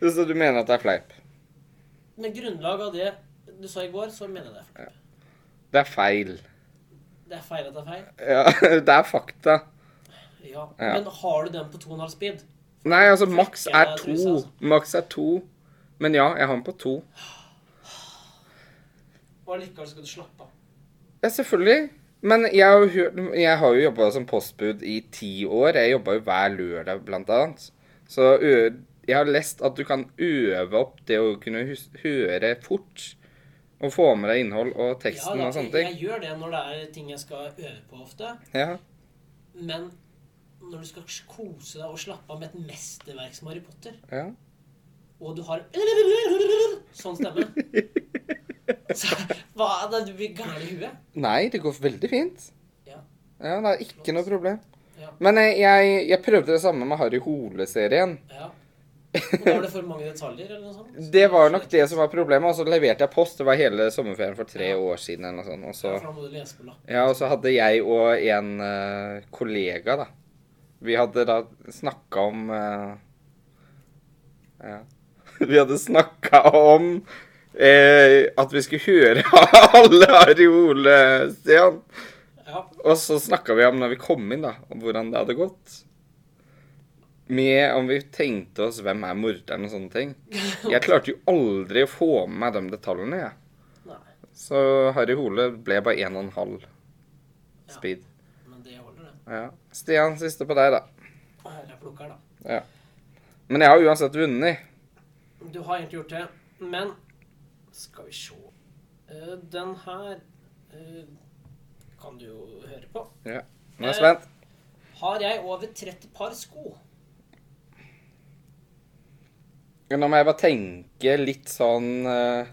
[SPEAKER 2] Så du mener at det er fleip?
[SPEAKER 1] Med grunnlag av det du sa i går, så mener jeg det er feil.
[SPEAKER 2] Det er feil.
[SPEAKER 1] Det er feil at det er feil.
[SPEAKER 2] Ja, det er fakta.
[SPEAKER 1] Ja.
[SPEAKER 2] Ja.
[SPEAKER 1] Men har du den på 2,5 speed?
[SPEAKER 2] Nei, altså, maks er to.
[SPEAKER 1] altså.
[SPEAKER 2] Maks er to. Men ja, jeg har den på to.
[SPEAKER 1] Og allikevel skal du slappe av.
[SPEAKER 2] Ja, selvfølgelig. Men jeg har jo, jeg har jo jobba som postbud i ti år. Jeg jobba jo hver lørdag, blant annet. Så jeg har lest at du kan øve opp det å kunne høre fort. Og få med deg innhold og teksten
[SPEAKER 1] da,
[SPEAKER 2] og sånne ting.
[SPEAKER 1] jeg gjør det når det er ting jeg skal øve på ofte.
[SPEAKER 2] Ja.
[SPEAKER 1] Men når du skal kose deg og slappe av med et mesterverk som Harry Potter,
[SPEAKER 2] ja.
[SPEAKER 1] og du har sånn stemme så, hva, da, Du blir gæren i huet.
[SPEAKER 2] Nei, det går veldig fint.
[SPEAKER 1] Ja.
[SPEAKER 2] Ja, det er ikke noe problem.
[SPEAKER 1] Ja.
[SPEAKER 2] Men jeg, jeg, jeg prøvde det samme med Harry Hole-serien.
[SPEAKER 1] ja. Og da var det for mange detaljer, eller noe sånt?
[SPEAKER 2] Det var nok det som var problemet. Og så leverte jeg post. Det var hele sommerferien for tre år siden. eller noe sånt. Og så,
[SPEAKER 1] Ja, på
[SPEAKER 2] ja, og så hadde jeg og en uh, kollega, da Vi hadde da snakka om uh, Ja. Vi hadde snakka om eh, at vi skulle høre alle Stian.
[SPEAKER 1] Ja.
[SPEAKER 2] Og så snakka vi om når vi kom inn, da, om hvordan det hadde gått. Med om vi tenkte oss hvem er morderen og sånne ting. Jeg klarte jo aldri å få med meg de detaljene, jeg.
[SPEAKER 1] Nei,
[SPEAKER 2] Så Harry Hole ble bare 1,5 speed.
[SPEAKER 1] men det holder, det.
[SPEAKER 2] Ja. Stian, siste på deg, da.
[SPEAKER 1] Her er plukker, da.
[SPEAKER 2] Ja. Men jeg har uansett vunnet.
[SPEAKER 1] Du har egentlig gjort det, men skal vi se Eh, Den her eh, kan du jo høre på.
[SPEAKER 2] Ja. Nå er jeg spent.
[SPEAKER 1] Har jeg over 30 par sko?
[SPEAKER 2] Nå må jeg bare tenke litt sånn eh,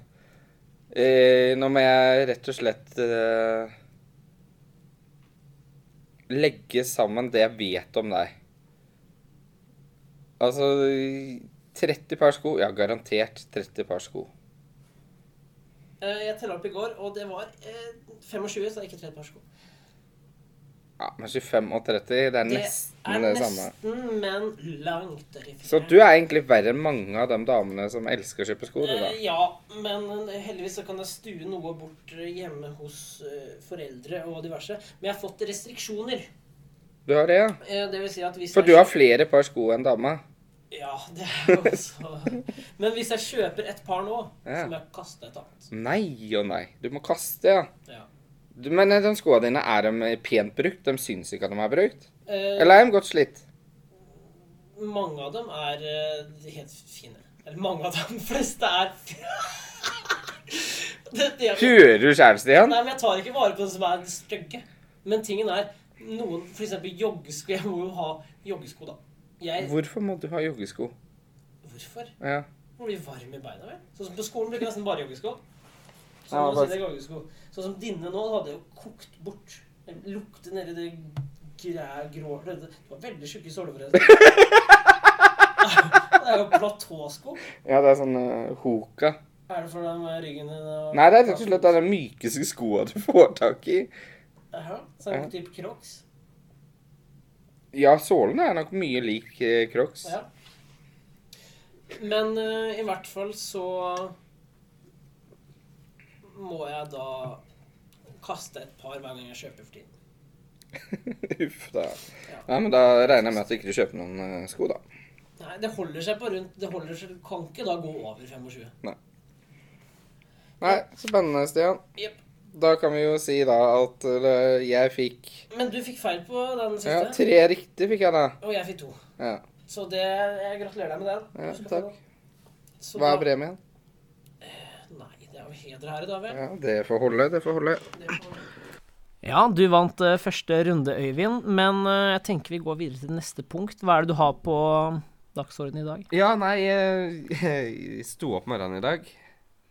[SPEAKER 2] eh, Nå må jeg rett og slett eh, legge sammen det jeg vet om deg. Altså 30 par sko? Ja, garantert 30 par sko.
[SPEAKER 1] Eh, Jeg teller opp i går, og det var eh, 25, så det er ikke 30 par sko.
[SPEAKER 2] Ja, Men 25 og 30, det er
[SPEAKER 1] Det
[SPEAKER 2] nesten
[SPEAKER 1] er
[SPEAKER 2] det samme.
[SPEAKER 1] nesten, men langt derifra.
[SPEAKER 2] Så du er egentlig verre enn mange av de damene som elsker å kjøpe sko, du da?
[SPEAKER 1] Eh, Ja, men heldigvis så kan jeg stue noe bort eh, hjemme hos eh, foreldre og diverse. Men jeg har fått restriksjoner.
[SPEAKER 2] Du har det, ja?
[SPEAKER 1] Eh, Det vil si at hvis
[SPEAKER 2] For du har flere par sko enn dama?
[SPEAKER 1] Ja, det er jo også Men hvis jeg kjøper et par nå,
[SPEAKER 2] Ja.
[SPEAKER 1] så må jeg kaste et annet.
[SPEAKER 2] Nei og nei. Du må kaste, ja.
[SPEAKER 1] Ja.
[SPEAKER 2] Du, men eh, de skoene dine, er de pent brukt? De syns ikke at de er brukt?
[SPEAKER 1] Eh,
[SPEAKER 2] Eller er de godt slitt?
[SPEAKER 1] Mange av dem er uh, helt fine. Eller mange av dem fleste er det, det,
[SPEAKER 2] Hører du kjæresten Stian?
[SPEAKER 1] Nei, men jeg tar ikke vare på dem som er stygge. Men tingen er noen F.eks. joggesko. Jeg må jo ha joggesko, da. Jeg,
[SPEAKER 2] Hvorfor må du ha joggesko?
[SPEAKER 1] hvorfor?
[SPEAKER 2] Ja.
[SPEAKER 1] Man blir varm i beina, vel? Sånn som på skolen blir det nesten bare joggesko. Sånn,
[SPEAKER 2] Ja,
[SPEAKER 1] jeg joggesko. Sånn som dine nå hadde jo kokt bort. Det lukter nedi det græ, grå Det har var veldig tjukke såler, forresten. Det er jo platåsko.
[SPEAKER 2] ja, det er sånn uh, hoka.
[SPEAKER 1] Er det for den med ryggen din? og-
[SPEAKER 2] Nei, det er rett og slett den mykeste skoa du får tak i.
[SPEAKER 1] Jaha, sånn type crocs?
[SPEAKER 2] Ja, sålene er nok mye lik eh, Crocs.
[SPEAKER 1] Ja. Men eh, i hvert fall så må jeg da kaste et par hver gang jeg kjøper for tiden.
[SPEAKER 3] Uff da. Ja, men da regner jeg med at du ikke kjøper noen eh, sko, da.
[SPEAKER 1] Nei, det holder seg på rundt Det holder seg, kan ikke da gå over 25.
[SPEAKER 3] Nei, spennende, Stian.
[SPEAKER 1] Jepp.
[SPEAKER 3] Da kan vi jo si da at jeg fikk
[SPEAKER 1] Men du fikk feil på den siste,
[SPEAKER 3] Ja, tre riktig fikk jeg da.
[SPEAKER 1] og jeg fikk to.
[SPEAKER 3] Ja,
[SPEAKER 1] Så det, jeg gratulerer deg med den.
[SPEAKER 3] ja takk.
[SPEAKER 1] den. Så
[SPEAKER 3] Hva er premien?
[SPEAKER 1] Nei, det er jo heder her i dag, vel.
[SPEAKER 3] Ja, det får holde, det får holde.
[SPEAKER 1] Det får- Ja, du vant eh, første runde, Øyvind, men eh, jeg tenker vi går videre til neste punkt. Hva er det du har på dagsordenen i dag?
[SPEAKER 2] Ja, nei, jeg, jeg sto opp morgenen i dag.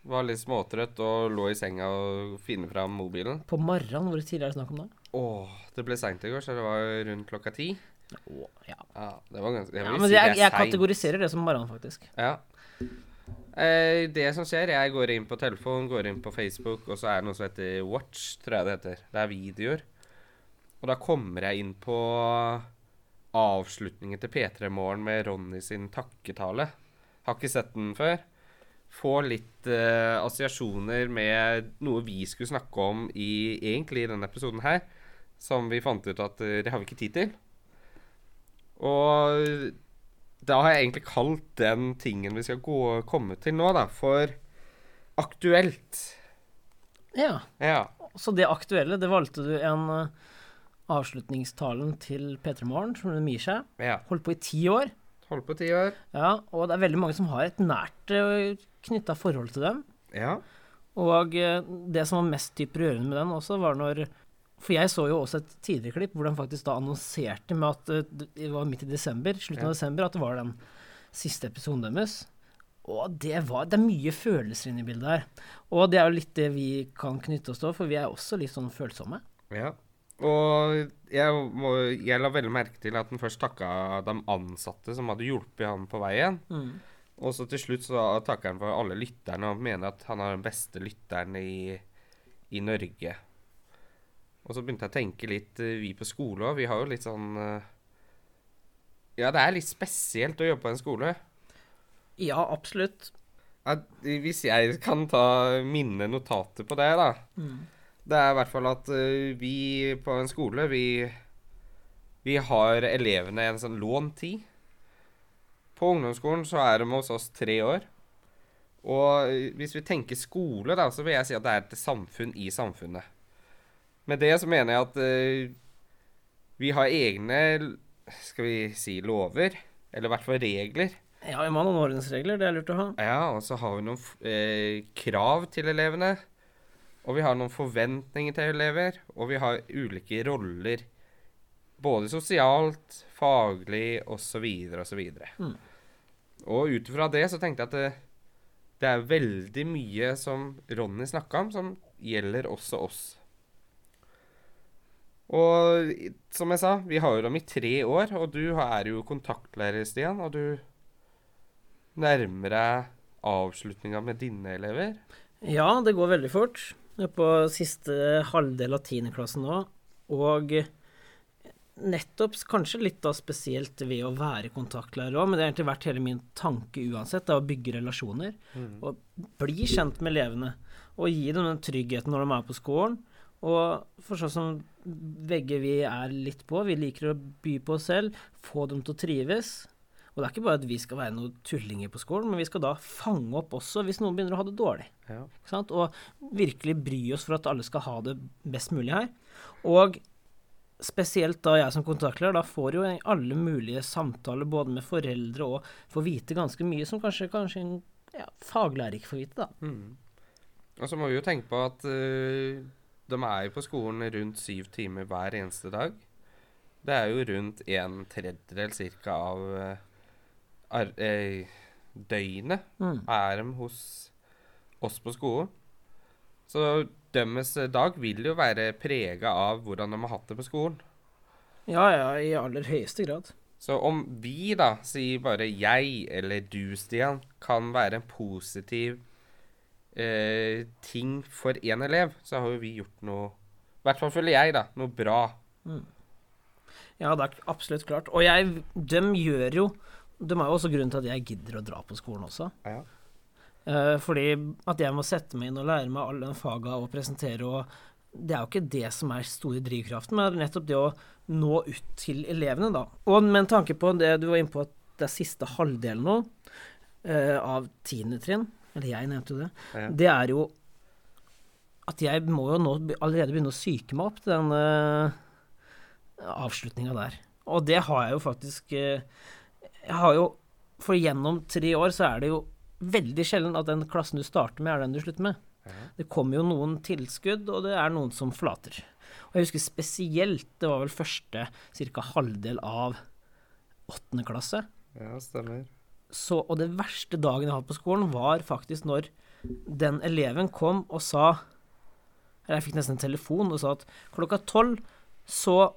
[SPEAKER 2] Var litt småtrøtt og lå i senga og finne fram mobilen.
[SPEAKER 1] På morgenen, hvor tidlig er det snakk om da?
[SPEAKER 2] Åh, det ble seint i går, så det var rundt klokka ti.
[SPEAKER 1] Åh, ja.
[SPEAKER 2] Ja, det var ganske jeg
[SPEAKER 1] ja men
[SPEAKER 2] si
[SPEAKER 1] jeg,
[SPEAKER 2] det
[SPEAKER 1] jeg kategoriserer det som morgenen, faktisk.
[SPEAKER 2] Ja. Eh, det som skjer, jeg går inn på telefon, går inn på Facebook, og så er det noe som heter Watch, tror jeg det heter. Det er videoer. Og da kommer jeg inn på avslutningen til P3 Morgen med Ronny sin takketale. Har ikke sett den før. Får litt uh, assosiasjoner med noe vi skulle snakke om i egentlig i denne episoden her, som vi fant ut at uh, det har vi ikke tid til. Og da har jeg egentlig kalt den tingen vi skal gå, komme til nå, da, for aktuelt.
[SPEAKER 1] Ja,
[SPEAKER 2] Ja.
[SPEAKER 1] så det aktuelle, det valgte du en uh, avslutningstalen til P3 Morgen, som det gir seg.
[SPEAKER 2] ja.
[SPEAKER 1] Holdt på i ti år.
[SPEAKER 2] Holdt på i ti år.
[SPEAKER 1] Ja, og det er veldig mange som har et nært knytta forhold til dem.
[SPEAKER 2] Ja.
[SPEAKER 1] Og eh, det som var mest dypt rørende med den også, var når For jeg så jo også et tidligere klipp hvor de faktisk da annonserte med at eh, det var midt i desember, slutten
[SPEAKER 2] Ja.
[SPEAKER 1] av desember, at det var den siste episoden deres. Og det var Det er mye følelser inne i bildet her. Og det er jo litt det vi kan knytte oss til, for vi er også litt sånn følsomme.
[SPEAKER 2] ja. Og jeg, må, jeg la veldig merke til at han først takka de ansatte som hadde hjulpet han på veien. Og så til slutt så takker han for alle lytterne og mener at han har den beste lytteren i, i Norge. Og så begynte jeg å tenke litt eh, Vi på skole òg, vi har jo litt sånn eh, Ja, det er litt spesielt å jobbe på en skole.
[SPEAKER 1] Ja, absolutt.
[SPEAKER 2] At, hvis jeg kan ta mine notater på det, da. Det er i hvert fall at eh, vi på en skole, vi, vi har elevene en sånn lånt tid. På ungdomsskolen så er de hos oss tre år. Og eh, hvis vi tenker skole, da, så vil jeg si at det er et samfunn i samfunnet. Med det så mener jeg at uh, vi har egne, skal vi si, lover. Eller i hvert fall regler.
[SPEAKER 1] Ja, vi må ha noen ordensregler, det er lurt å ha.
[SPEAKER 2] Ja, og så har vi noen eh, krav til elevene. Og vi har noen forventninger til elever. Og vi har ulike roller. Både sosialt, faglig osv. osv.
[SPEAKER 1] Mm.
[SPEAKER 2] Og ut ifra det så tenkte jeg at det, det er veldig mye som Ronny snakka om, som gjelder også oss. Og som jeg sa, vi har jo dem i tre år, og du er jo kontaktlærer, Stian. Og du nærmer deg avslutninga med dine elever.
[SPEAKER 1] Ja, det går veldig fort. Jeg er på siste halvdel av tiendeklassen nå, og nettopp kanskje litt da spesielt ved å være kontaktlærer òg, men det har egentlig vært hele min tanke uansett, det er å bygge relasjoner. Og bli kjent med elevene, og gi dem den tryggheten når de er på skolen. Og for sånn som begge vi er litt på, vi liker å by på oss selv, få dem til å trives. Og det er ikke bare at vi skal være noen tullinger på skolen, men vi skal da fange opp også hvis noen begynner å ha det dårlig.
[SPEAKER 2] Ja.
[SPEAKER 1] Og virkelig bry oss for at alle skal ha det best mulig her. Og spesielt da jeg som kontaktlærer, da får jo alle mulige samtaler både med foreldre og får vite ganske mye som kanskje, kanskje en ja, faglærer ikke får vite, da.
[SPEAKER 2] Mm. Og så må vi jo tenke på at uh, de er jo på skolen rundt syv timer hver eneste dag. Det er jo rundt en tredjedel cirka av uh, eh, døgnet
[SPEAKER 1] Mm.
[SPEAKER 2] er de hos oss på skolen. Så deres dag vil jo være prega av hvordan de har hatt det på skolen.
[SPEAKER 1] Ja, ja, i aller høyeste grad.
[SPEAKER 2] Så om vi, da, sier bare jeg eller du, Stian, kan være en positiv eh, ting for én elev, så har jo vi gjort noe I hvert fall føler jeg, da. Noe bra.
[SPEAKER 1] Ja, det er absolutt klart. Og jeg, dem gjør jo De er jo også grunnen til at jeg gidder å dra på skolen også.
[SPEAKER 2] Ja.
[SPEAKER 1] Eh, fordi at jeg må sette meg inn og lære meg alle de faga og presentere og Det er jo ikke det som er store drivkraften, men nettopp det å nå ut til elevene, da. Og med en tanke på det du var inne på, at det er siste halvdelen nå eh, av tiende trinn, eller jeg nevnte jo det,
[SPEAKER 2] Ja.
[SPEAKER 1] det er jo at jeg må jo nå allerede begynne å psyke meg opp til den uh, avslutninga der. Og det har jeg jo faktisk uh, Jeg har jo For gjennom tre år så er det jo veldig sjelden at den klassen du starter med, er den du slutter med. Det kommer jo noen tilskudd, og det er noen som flater. Og jeg husker spesielt, det var vel første ca. halvdel av åttende klasse.
[SPEAKER 2] ja, stemmer.
[SPEAKER 1] Så, og det verste dagen jeg hadde på skolen, var faktisk når den eleven kom og sa Eller jeg fikk nesten en telefon og sa at klokka tolv så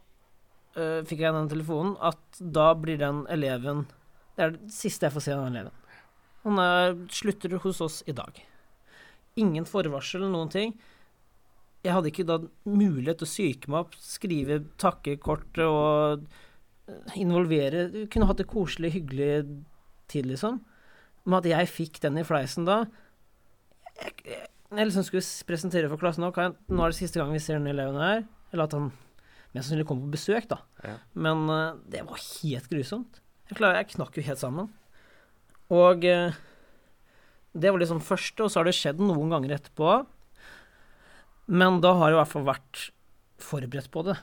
[SPEAKER 1] øh, fikk jeg den telefonen at da blir den eleven Det er det siste jeg får se av den eleven. Han er, slutter hos oss i dag. Ingen forvarsel, noen ting. Jeg hadde ikke da mulighet til å psyke meg opp, skrive takkekort og øh, involvere Kunne hatt det koselig, hyggelig tid, liksom. Men at jeg fikk den i fleisen da Jeg, jeg, jeg liksom skulle presentere for klassen nå, jeg, nå er det siste gang vi ser den eleven her. Eller at han mest sannsynlig kommer på besøk, da.
[SPEAKER 2] Ja.
[SPEAKER 1] Men uh, det var helt grusomt. Jeg, klarer, jeg knakk jo helt sammen. Og eh, det var liksom første, og så har det skjedd noen ganger etterpå. Men da har jeg i hvert fall vært forberedt på det.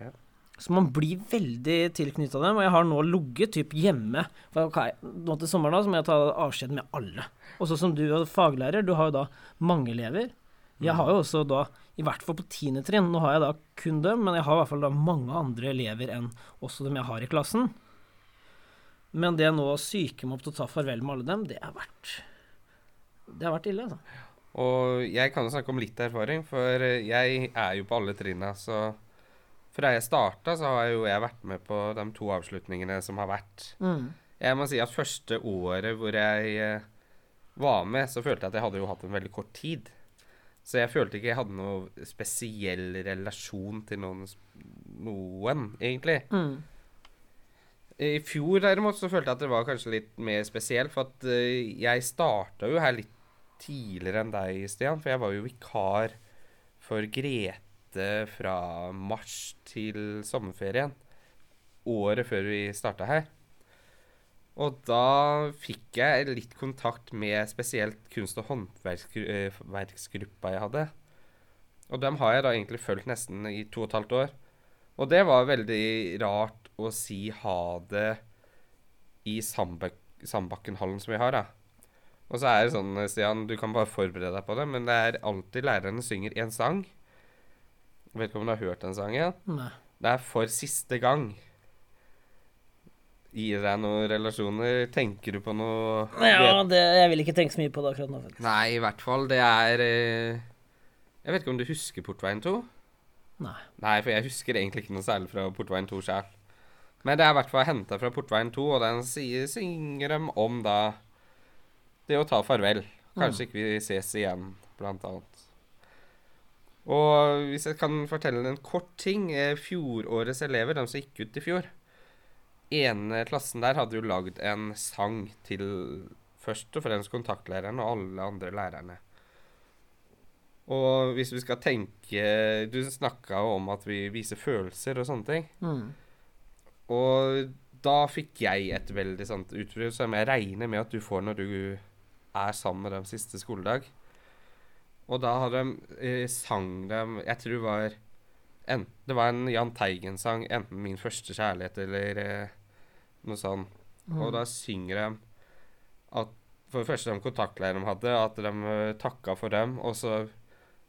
[SPEAKER 2] Ja.
[SPEAKER 1] Så man blir veldig tilknytta dem, og jeg har nå ligget typ hjemme. For okay, nå til sommeren da, så må jeg ta avskjed med alle. Og så som du er faglærer, du har jo da mange elever. Jeg har jo også da, i hvert fall på tiende trinn, nå har jeg da kun dem, men jeg har i hvert fall da mange andre elever enn også dem jeg har i klassen. Men det nå å psyke meg opp til å ta farvel med alle dem, det har vært Det har vært ille, altså.
[SPEAKER 2] Og jeg kan jo snakke om litt erfaring, for jeg er jo på alle trinna, så fra jeg starta, så har jo jeg vært med på de to avslutningene som har vært.
[SPEAKER 1] Mm.
[SPEAKER 2] Jeg må si at første året hvor jeg eh, var med, så følte jeg at jeg hadde jo hatt en veldig kort tid. Så jeg følte ikke jeg hadde noe spesiell relasjon til noen, noen egentlig.
[SPEAKER 1] Mm.
[SPEAKER 2] I fjor derimot så følte jeg at det var kanskje litt mer spesielt, for at eh, jeg starta jo her litt tidligere enn deg, Stian, for jeg var jo vikar for Grete fra mars til sommerferien. Året før vi starta her. Og da fikk jeg litt kontakt med spesielt kunst- og håndverksgruppa jeg hadde. Og dem har jeg da egentlig fulgt nesten i to og et halvt år. Og det var veldig rart å si ha det i Sandbak Sandbakkenhallen som vi har, da. Og så er det sånn, Stian, du kan bare forberede deg på det, men det er alltid lærerne synger en sang. Vet ikke om du har hørt den sangen?
[SPEAKER 1] Nei.
[SPEAKER 2] Det er for siste gang. Gir deg noen relasjoner? Tenker du på noe
[SPEAKER 1] Ja, det, jeg vil ikke tenke så mye på det akkurat nå. faktisk.
[SPEAKER 2] Nei, i hvert fall. Det er eh, Jeg vet ikke om du husker Portveien 2?
[SPEAKER 1] Nei.
[SPEAKER 2] Nei, for jeg husker egentlig ikke noe særlig fra Portveien 2 sjøl. Men det er i hvert fall henta fra Portveien 2, og den sier, synger dem om da det å ta farvel. Kanskje ikke vi ses igjen, blant annet. Og hvis jeg kan fortelle en kort ting eh, Fjorårets elever, de som gikk ut i fjor ene klassen der hadde jo lagd en sang til først og fremst kontaktlæreren og alle andre lærerne. Og hvis vi skal tenke Du snakka jo om at vi viser følelser og sånne ting.
[SPEAKER 1] Mm.
[SPEAKER 2] Og da fikk jeg et veldig sånt utbrudd som jeg regner med at du får når du er sammen med dem siste skoledag. Og da hadde de eh, sang dem Jeg tror det var en, Det var en Jahn Teigen-sang, enten 'Min første kjærlighet' eller eh, noe sånt. Og da synger de at for det første de kontaktlærerne de hadde, at de uh, takka for dem, og så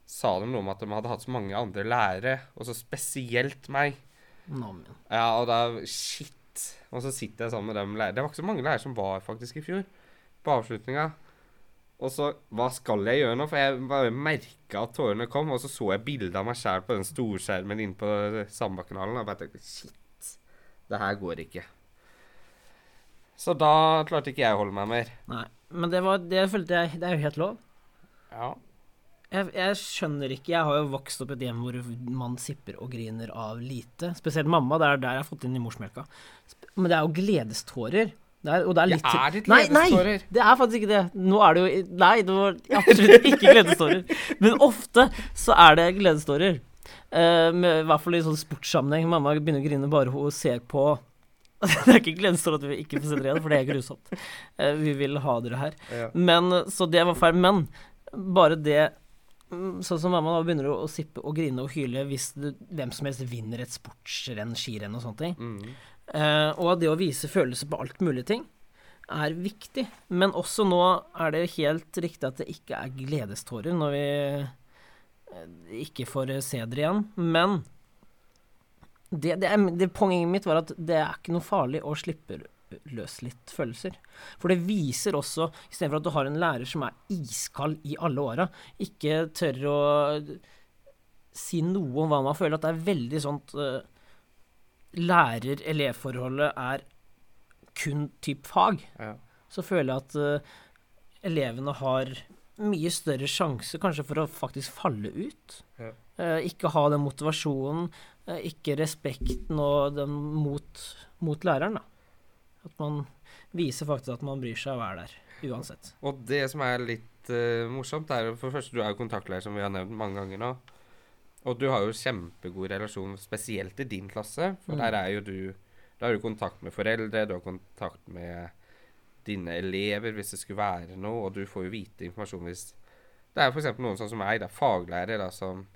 [SPEAKER 2] sa de noe om at de hadde hatt så mange andre lærere, og så spesielt meg. Ja, og da Shit. Og så sitter jeg sammen med dem lærere. Det var ikke så mange lærere som var faktisk i fjor, på avslutninga. Og så Hva skal jeg gjøre nå? For jeg bare merka at tårene kom, og så så jeg bilde av meg sjæl på den storskjermen inne på Sandbakkenhallen, og bare tenkte Shit. Det her går ikke. Så da klarte ikke jeg å holde meg mer.
[SPEAKER 1] Nei. Men det var Det følte jeg Det er jo helt lov.
[SPEAKER 2] Ja.
[SPEAKER 1] Jeg, jeg skjønner ikke Jeg har jo vokst opp i et hjem hvor man sipper og griner av lite. Spesielt mamma. Det er der jeg har fått inn i morsmelka. Men det er jo gledestårer. Det er, og det er litt
[SPEAKER 2] Ja, er det
[SPEAKER 1] Nei, nei! Det er faktisk ikke det. Nå er det jo Nei, det var absolutt ikke gledestårer. Men ofte så er det gledestårer. Uh, med, I hvert fall i sånn sportssammenheng. Mamma begynner å grine bare hun ser på Det er ikke gledestårer at vi ikke får se dere igjen, for det er grusomt. Uh, vi vil ha dere her.
[SPEAKER 2] Ja.
[SPEAKER 1] Men, Så det var feil. Men bare det Sånn som mamma da begynner å, å sippe og grine og hyle hvis du, hvem som helst vinner et sportsrenn, skirenn og sånne ting.
[SPEAKER 2] Mm.
[SPEAKER 1] Eh, og det å vise følelser på alt mulig ting er viktig. Men også nå er det helt riktig at det ikke er gledestårer når vi eh, ikke får se dere igjen. Men det, det, er, det poenget mitt var at det er ikke noe farlig å slippe løs litt følelser. For det viser også, istedenfor at du har en lærer som er iskald i alle åra, ikke tør å si noe om hva man føler, at det er veldig sånt eh, Lærer-elev-forholdet er kun typ fag
[SPEAKER 2] Ja.
[SPEAKER 1] så føler jeg at uh, elevene har mye større sjanse kanskje for å faktisk falle ut.
[SPEAKER 2] Ja.
[SPEAKER 1] Uh, ikke ha den motivasjonen, uh, ikke respekten og den mot, mot læreren. Da. At man viser faktisk at man bryr seg og er der, uansett.
[SPEAKER 2] Og det som er litt uh, morsomt, er for det første du er jo kontaktlærer, som vi har nevnt mange ganger nå. Og du har jo kjempegod relasjon, spesielt i din klasse. For
[SPEAKER 1] Mm.
[SPEAKER 2] der er jo du Da har du kontakt med foreldre, du har kontakt med dine elever hvis det skulle være noe, og du får jo vite informasjon hvis Det er f.eks. noen sånn som meg, da, faglærer, da, som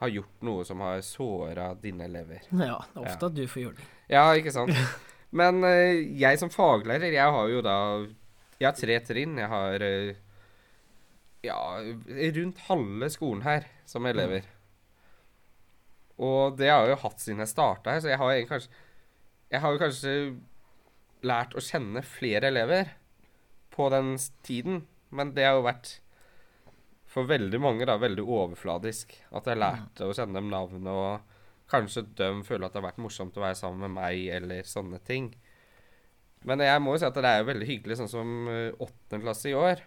[SPEAKER 2] har gjort noe som har såra dine elever.
[SPEAKER 1] Ja, det er ofte at du får gjøre det.
[SPEAKER 2] Ja, ikke sant? Men eh, jeg som faglærer, jeg har jo da Jeg har tre trinn. Jeg har eh, ja, rundt halve skolen her som elever. Og det har jeg jo hatt siden jeg starta her, så jeg har jo kanskje Jeg har jo kanskje lært å kjenne flere elever på den tiden, men det har jo vært for veldig mange da veldig overfladisk. At jeg lærte å kjenne dem navn, og kanskje de føler at det har vært morsomt å være sammen med meg, eller sånne ting. Men jeg må jo si at det er jo veldig hyggelig, sånn som eh, åttende klasse i år.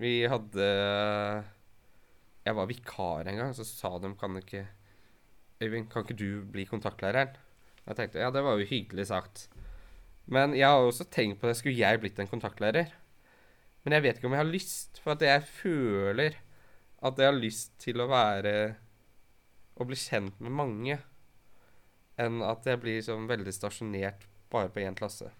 [SPEAKER 2] Vi hadde Jeg var vikar en gang, så sa de kan ikke Øyvind, kan ikke du bli kontaktlæreren? Jeg tenkte ja, det var jo hyggelig sagt. Men jeg har også tenkt på det. Skulle jeg blitt en kontaktlærer? Men jeg vet ikke om jeg har lyst, for at jeg føler at jeg har lyst til å være Å bli kjent med mange, enn at jeg blir sånn veldig stasjonert bare på én klasse.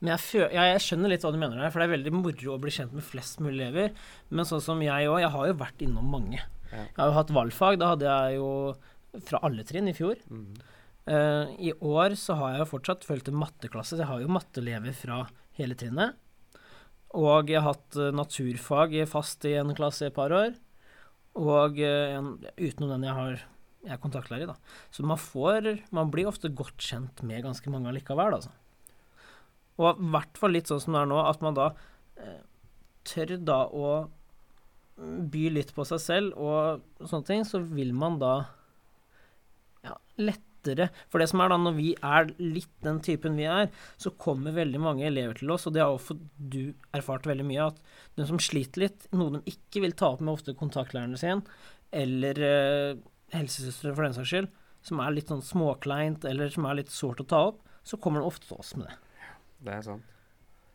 [SPEAKER 1] Men jeg, føl ja, jeg skjønner litt hva du mener der, for det er veldig moro å bli kjent med flest mulig elever. Men sånn som jeg òg, jeg har jo vært innom mange.
[SPEAKER 2] Ja.
[SPEAKER 1] Jeg har jo hatt valgfag, da hadde jeg jo fra alle trinn i fjor.
[SPEAKER 2] Mm.
[SPEAKER 1] Uh, I år så har jeg jo fortsatt fulgt en matteklasse, så jeg har jo matteelever fra hele trinnet. Og jeg har hatt eh, naturfag fast i en klasse i et par år. Og eh, en, utenom den jeg har jeg er kontaktlærer, da. Så man får Man blir ofte godt kjent med ganske mange allikevel, altså. Og i hvert fall litt sånn som det er nå, at man da eh, tør da å by litt på seg selv og sånne ting, så vil man da ja, lettere For det som er da, når vi er litt den typen vi er, så kommer veldig mange elever til oss, og det har også du erfart veldig mye, at de som sliter litt, noe de ikke vil ta opp med ofte kontaktlærerne sine, eller eh, helsesøstre for den saks skyld, som er litt sånn småkleint, eller som er litt sårt å ta opp, så kommer de ofte til oss med det.
[SPEAKER 2] Det er sant.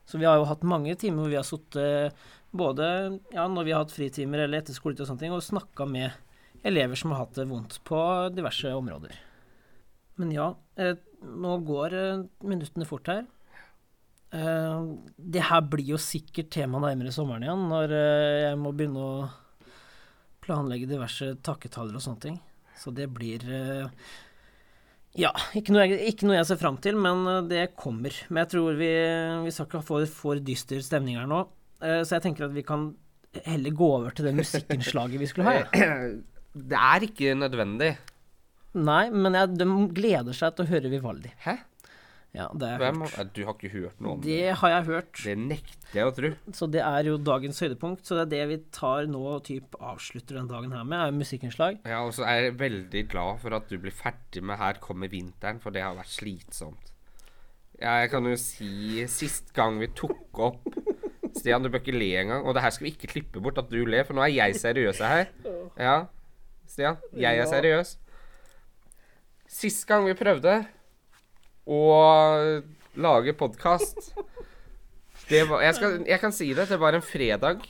[SPEAKER 1] Så vi har jo hatt mange timer hvor vi har sittet både ja, når vi har hatt fritimer eller etter skoletid og sånne ting, og snakka med elever som har hatt det vondt på diverse områder. Men ja, eh, nå går eh, minuttene fort her. Eh, det her blir jo sikkert tema nærmere sommeren igjen, når eh, jeg må begynne å planlegge diverse takketaler og sånne ting. Så det blir eh, ja, ikke noe, jeg, ikke noe jeg ser fram til, men eh, det kommer. Men jeg tror vi, vi skal ikke få for dyster stemning her nå, så jeg tenker at vi kan heller gå over til det musikkinnslaget vi skulle ha. Ja.
[SPEAKER 2] Det er ikke nødvendig.
[SPEAKER 1] Nei, men jeg, de gleder seg til å høre Vivaldi.
[SPEAKER 2] Hæ?
[SPEAKER 1] Ja, det har jeg
[SPEAKER 2] Hvem?
[SPEAKER 1] hørt.
[SPEAKER 2] Du har ikke hørt noe om det?
[SPEAKER 1] Det har jeg hørt,
[SPEAKER 2] Det nekter jeg å tro.
[SPEAKER 1] så det er jo dagens høydepunkt. Så det er det vi tar nå og typ avslutter den dagen her med, er musikkinnslag.
[SPEAKER 2] Ja, og så er jeg veldig glad for at du blir ferdig med 'Her kommer vinteren', for det har vært slitsomt. Ja, jeg kan jo si sist gang vi tok opp Stian, du bør ikke le engang. Og det her skal vi ikke klippe bort at du ler, for nå er jeg seriøs her. Ja, Stian. Jeg er seriøs. Sist gang vi prøvde å lage podkast. Jeg, jeg kan si det. Det var en fredag.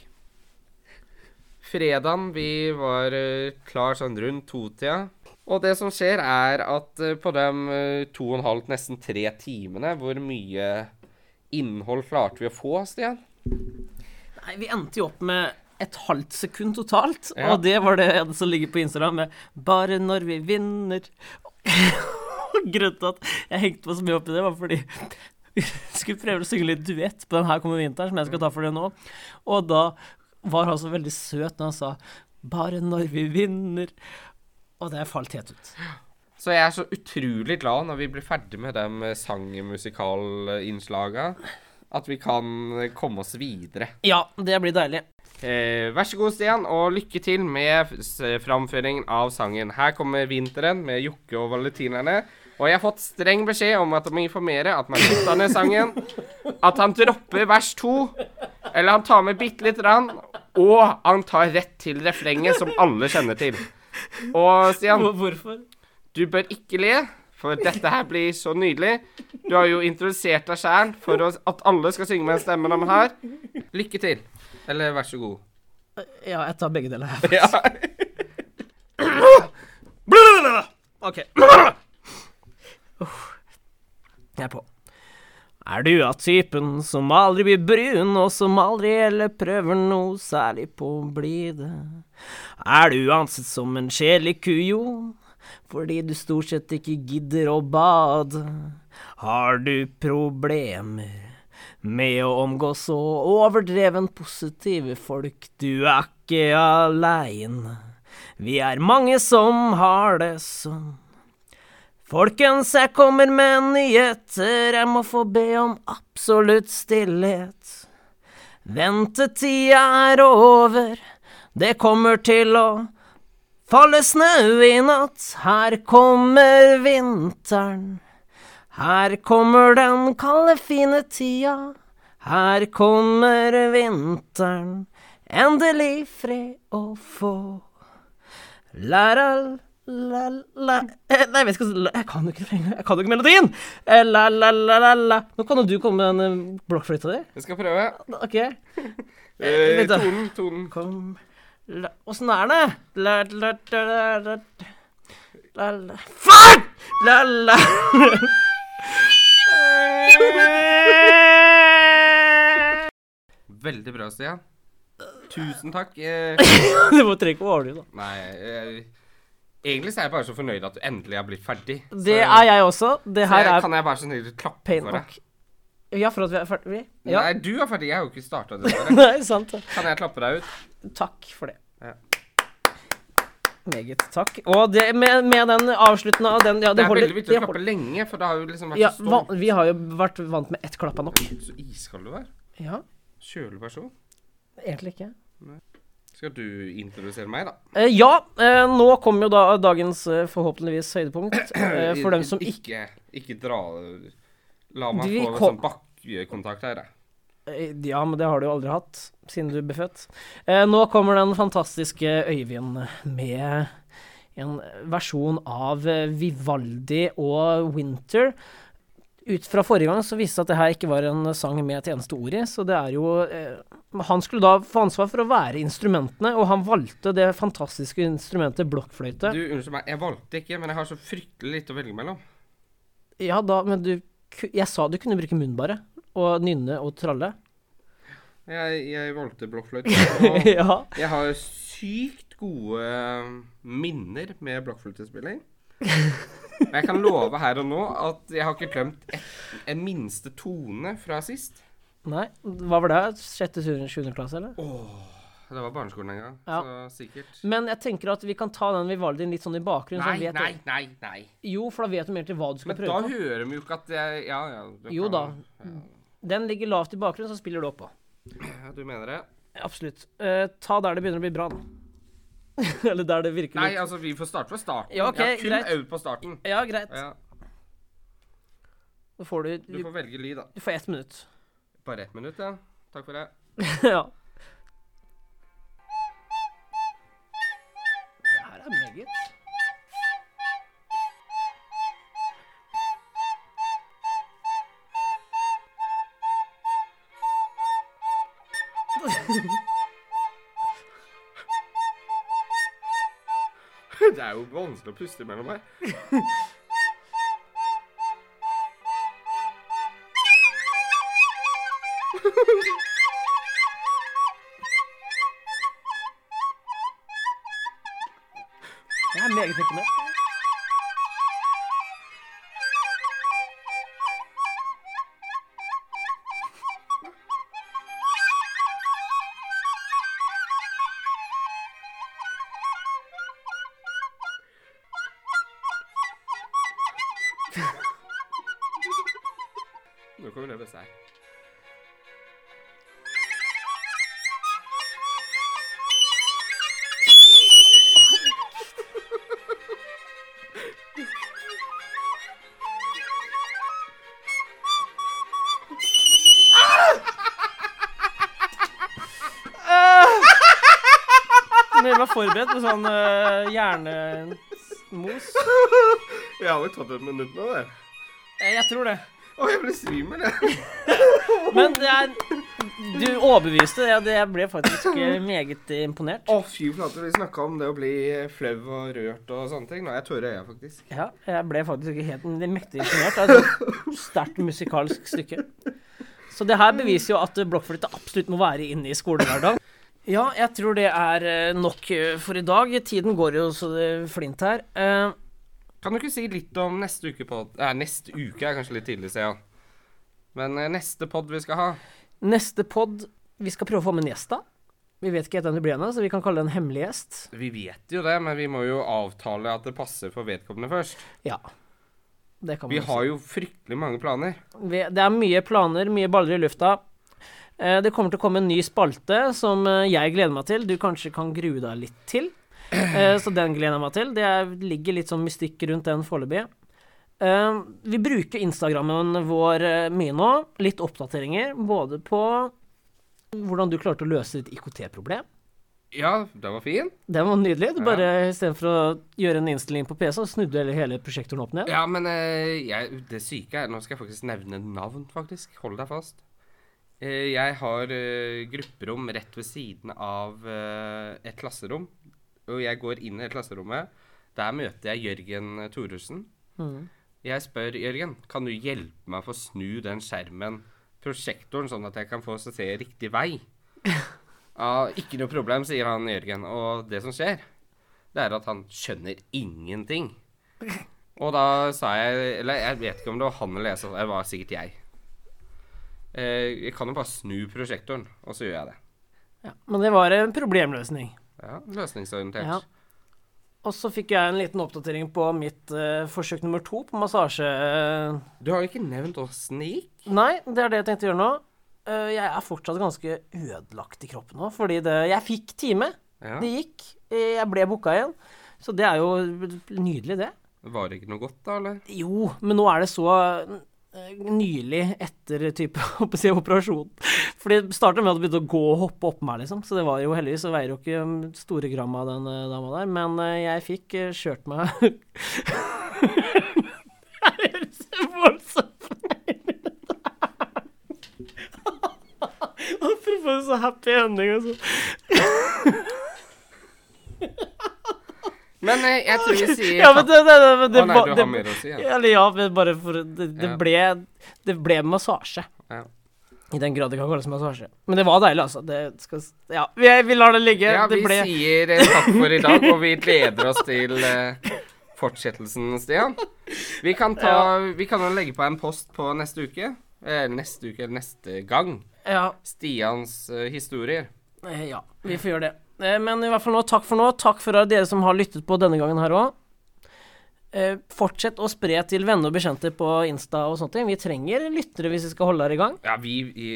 [SPEAKER 2] Fredagen vi var eh, klar sånn rundt totida. Og det som skjer, er at eh, på de eh, to og en halv, nesten tre timene, hvor mye innhold klarte vi å få, Stian?
[SPEAKER 1] Nei, vi endte jo opp med et halvt sekund totalt,
[SPEAKER 2] Ja.
[SPEAKER 1] og det var det som ligger på Instagram med 'Bare når vi vinner'. Grunnen til at jeg hengte meg så mye opp i det, var fordi vi skulle prøve å synge litt duett på den her kommer vinteren, som jeg skal ta for det nå. Og da var han så veldig søt når han sa 'Bare når vi vinner'. Og det falt helt ut.
[SPEAKER 2] Så jeg er så utrolig glad når vi blir ferdig med de sangmusikalinnslaga, at vi kan komme oss videre.
[SPEAKER 1] Ja, det blir deilig.
[SPEAKER 2] Eh, vær så god, Stian, og lykke til med framføringen av sangen. Her kommer vinteren med Jokke og Valentinerne. Og jeg har fått streng beskjed om at de må informere at man kutter ned sangen. At han dropper vers to. Eller han tar med bitte lite grann. Og han tar rett til refrenget, som alle kjenner til. Og Stian,
[SPEAKER 1] Hvorfor?
[SPEAKER 2] du bør ikke le, for dette her blir så nydelig. Du har jo introdusert deg sjæl for at alle skal synge med en stemme de har. Lykke til. Eller vær så god.
[SPEAKER 1] Ja, jeg tar begge deler her.
[SPEAKER 2] Ja.
[SPEAKER 1] Ok. Jeg er på. Er du av typen som aldri blir brun, og som aldri eller prøver noe særlig på å bli det? Er du ansett som en kjedelig kujon, fordi du stort sett ikke gidder å bade? Har du problemer med å omgås så overdreven positive folk? Du er ikke aleine. Vi er mange som har det sånn. Folkens, jeg kommer med nyheter, jeg må få be om absolutt stillhet. Ventetida er over, det kommer til å falle snø i natt. Her kommer vinteren, her kommer den kalde, fine tida. Her kommer vinteren, endelig fred å få. La-la, la-la eh, Nei, jeg la- Jeg kan jo ikke. Jeg kan jo ikke melodien! Eh, La-la-la-la-la Nå kan jo du komme med den eh, blokkfløyta di.
[SPEAKER 2] Jeg skal prøve.
[SPEAKER 1] OK?
[SPEAKER 2] Eh, tonen, tonen.
[SPEAKER 1] Kom la, Åssen er det? La, la, la, la, la, la, la. Faen! La, la
[SPEAKER 2] Veldig bra, Stian. Tusen takk. Eh,
[SPEAKER 1] Du må trenger ikke å overdrive, da.
[SPEAKER 2] nei eh, Egentlig så er jeg bare så fornøyd at du endelig har blitt ferdig.
[SPEAKER 1] Det er jeg også. Det her er
[SPEAKER 2] kan jeg bare så snill klappe for deg?
[SPEAKER 1] Ja, for at vi er ferdige? Ja.
[SPEAKER 2] Nei, du er ferdig. Jeg har jo ikke starta det.
[SPEAKER 1] Nei, sant.
[SPEAKER 2] Kan jeg klappe deg ut?
[SPEAKER 1] Takk for det.
[SPEAKER 2] Ja.
[SPEAKER 1] Meget takk. Og det, med, med den avslutten av den ja,
[SPEAKER 2] Det
[SPEAKER 1] det
[SPEAKER 2] er
[SPEAKER 1] holder,
[SPEAKER 2] veldig viktig å klappe lenge, for det har jo liksom vært
[SPEAKER 1] Ja,
[SPEAKER 2] så
[SPEAKER 1] va, vi har jo vært vant med ett klapp er nok.
[SPEAKER 2] Så iskald du er.
[SPEAKER 1] Ja,
[SPEAKER 2] Kjølig person.
[SPEAKER 1] egentlig ikke.
[SPEAKER 2] Skal du introdusere meg, da?
[SPEAKER 1] Eh, ja, eh, nå kommer jo da dagens eh, forhåpentligvis høydepunkt. Eh, for dem som ikke
[SPEAKER 2] Ikke dra La meg få
[SPEAKER 1] kom-
[SPEAKER 2] sånn bakkekontakt her, jeg.
[SPEAKER 1] Eh, Ja, men det har du jo aldri hatt siden du ble født. Eh, nå kommer den fantastiske Øyvind med en versjon av Vivaldi og Winter. Ut fra forrige gang så viste det at det her ikke var en sang med et eneste ord i, så det er jo eh, Han skulle da få ansvar for å være instrumentene, og han valgte det fantastiske instrumentet blokkfløyte.
[SPEAKER 2] Du, Unnskyld meg, jeg valgte ikke, men jeg har så fryktelig lite å velge mellom.
[SPEAKER 1] Ja da, men du Jeg sa du kunne bruke munn bare, og nynne og tralle.
[SPEAKER 2] Jeg, jeg valgte blokkfløyte. Og
[SPEAKER 1] ja.
[SPEAKER 2] jeg har sykt gode minner med blokkfløytespilling. Og jeg kan love her og nå at jeg har ikke glemt et, en minste tone fra sist.
[SPEAKER 1] Nei, hva var det? Sjette, sjuende klasse, eller?
[SPEAKER 2] Det var barneskolen en gang,
[SPEAKER 1] Ja.
[SPEAKER 2] så sikkert.
[SPEAKER 1] Men jeg tenker at vi kan ta den Vivaldien litt sånn i bakgrunnen. så
[SPEAKER 2] Nei,
[SPEAKER 1] vet
[SPEAKER 2] nei, nei, nei.
[SPEAKER 1] Jo, for da vet du mer til hva du skal
[SPEAKER 2] Men da
[SPEAKER 1] prøve på.
[SPEAKER 2] hører de jo ikke at jeg Ja, ja.
[SPEAKER 1] Jo
[SPEAKER 2] kan-
[SPEAKER 1] Den ligger lavt i bakgrunnen, så spiller du oppå.
[SPEAKER 2] Du mener det?
[SPEAKER 1] Absolutt. Eh, ta der det begynner å bli bra, da. eller der det virker
[SPEAKER 2] Nei, altså, vi får starte fra starten.
[SPEAKER 1] Ja, ok,
[SPEAKER 2] jeg har kun øvd på starten.
[SPEAKER 1] Ja, greit.
[SPEAKER 2] Ja,
[SPEAKER 1] Da får du
[SPEAKER 2] du
[SPEAKER 1] Du,
[SPEAKER 2] får velge lyd, da.
[SPEAKER 1] du får ett minutt.
[SPEAKER 2] Bare ett minutt, ja. Takk for det.
[SPEAKER 1] ja. Det her er meget.
[SPEAKER 2] Er jo vanskelig å puste mellom her.
[SPEAKER 1] forberedt med sånn uh, hjernemos.
[SPEAKER 2] Jeg har jo tatt et minutt nå, det.
[SPEAKER 1] Eh, Jeg tror det.
[SPEAKER 2] Å, jeg ble svimmel, jeg.
[SPEAKER 1] Men det er Du overbeviste. Ja, det ble faktisk eh, meget imponert.
[SPEAKER 2] Å, fy flate, vi snakka om det å bli flau og rørt og sånne ting. Nå er jeg tørr i øya, faktisk.
[SPEAKER 1] Ja, jeg ble faktisk helt mektig imponert. Er et sterkt musikalsk stykke. Så det her beviser jo at blokkflytte absolutt må være inne i skolehverdagen. Ja, jeg tror det er eh, nok eh, for i dag. Tiden går jo så det flint her. Uh,
[SPEAKER 2] Kan du ikke si litt om neste uke på eh, Neste uke er kanskje litt tidlig, Stian. Men neste pod vi skal ha
[SPEAKER 1] Neste pod Vi skal prøve å få med en gjest, da. Vi vet ikke helt hvem det blir ennå, så vi kan kalle det en hemmelig gjest.
[SPEAKER 2] Vi vet jo det, men vi må jo avtale at det passer for vedkommende først.
[SPEAKER 1] Ja. Det kan man
[SPEAKER 2] Vi
[SPEAKER 1] si.
[SPEAKER 2] har jo fryktelig mange planer.
[SPEAKER 1] Det er mye planer, mye baller i lufta. Eh, det kommer til å komme en ny spalte som eh, jeg gleder meg til. Du kanskje kan grue deg litt til. Eh, så den gleder jeg meg til. Det er, ligger litt sånn mystikk rundt den foreløpig. Vi bruker Instagrammen vår mye nå. Litt oppdateringer både på hvordan du klarte å løse ditt IKT-problem.
[SPEAKER 2] Ja, den var fin.
[SPEAKER 1] Det var nydelig. Du bare Ja. Istedenfor å gjøre en innstilling på PC, snudde du hele, prosjektoren opp ned.
[SPEAKER 2] Ja, men jeg, det syke er Nå skal jeg faktisk nevne navn, faktisk. Hold deg fast. Eh, jeg har eh, grupperom rett ved siden av eh, et klasserom. Og jeg går inn i klasserommet. Der møter jeg Jørgen Thoresen.
[SPEAKER 1] Mm.
[SPEAKER 2] Jeg spør Jørgen, kan du hjelpe meg å snu den skjermen, prosjektoren, sånn at jeg kan få se riktig vei? Ja, ikke noe problem, sier han Jørgen. Og det som skjer, det er at han skjønner ingenting. Og da sa jeg Eller jeg vet ikke om det var han eller jeg Det var sikkert jeg. Eh, jeg kan jo bare snu prosjektoren, og så gjør jeg det.
[SPEAKER 1] Ja. Men det var en problemløsning.
[SPEAKER 2] Ja, Løsningsorientert.
[SPEAKER 1] Ja. Og så fikk jeg en liten oppdatering på mitt uh, forsøk nummer to på massasje.
[SPEAKER 2] Du har jo ikke nevnt åssen det gikk.
[SPEAKER 1] Nei, det er det jeg tenkte å gjøre nå. Uh, jeg er fortsatt ganske ødelagt i kroppen nå, fordi det, jeg fikk time.
[SPEAKER 2] Ja.
[SPEAKER 1] Det gikk. Eh, Jeg ble booka igjen. Så det er jo nydelig, det.
[SPEAKER 2] Var det ikke noe godt, da, eller?
[SPEAKER 1] Jo, men nå er det så eh, nylig etter type si, operasjon. Fordi det startet med at det begynte å gå og hoppe opp meg, liksom. Så det var jo heldigvis så veier jo ikke um, store gram av den eh, dama der. Men eh, jeg fikk eh, kjørt meg Det høres voldsomt Apropos så happy ending altså.
[SPEAKER 2] Men eh, jeg tror vi sier
[SPEAKER 1] Ja, men det, det, det, det,
[SPEAKER 2] Å nei, du har mer å si, ja.
[SPEAKER 1] Eller ja, men bare for Det, det,
[SPEAKER 2] Ja.
[SPEAKER 1] ble, det ble massasje.
[SPEAKER 2] Ja.
[SPEAKER 1] I den grad det kan kalles massasje. Men det var deilig, altså. Det skal, ja, vi, vi lar det ligge.
[SPEAKER 2] Ja,
[SPEAKER 1] det
[SPEAKER 2] vi
[SPEAKER 1] ble
[SPEAKER 2] sier eh, takk for i dag, og vi gleder oss til eh, fortsettelsen, Stian. Vi kan, ta, vi kan jo legge på en post på neste uke. Eh, neste uke, eller neste gang.
[SPEAKER 1] Ja,
[SPEAKER 2] Stians eh, historier.
[SPEAKER 1] eh, ja, vi får gjøre det. Eh, Men i hvert fall nå, takk for nå. Takk for dere som har lyttet på denne gangen her òg. Eh, fortsett å spre til venner og bekjente på Insta og sånne ting. Vi trenger lyttere hvis vi skal holde her i gang.
[SPEAKER 2] Ja, vi, vi,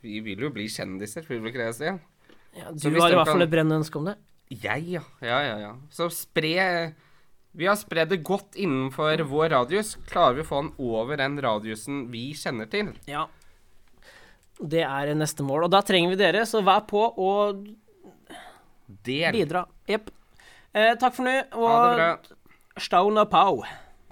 [SPEAKER 2] vi vil jo bli kjendiser, vil vi ikke det, Stian?
[SPEAKER 1] Ja, du har i hvert fall et brennende ønske om det.
[SPEAKER 2] Jeg, ja. Ja, ja, ja. Så spre Vi har spredd det godt innenfor vår radius. Klarer vi å få den over den radiusen vi kjenner til?
[SPEAKER 1] Ja. Det er neste mål. Og da trenger vi dere, så vær på og
[SPEAKER 2] Del.
[SPEAKER 1] bidra. Jepp. Eh, takk for nå, og Stauna Pau.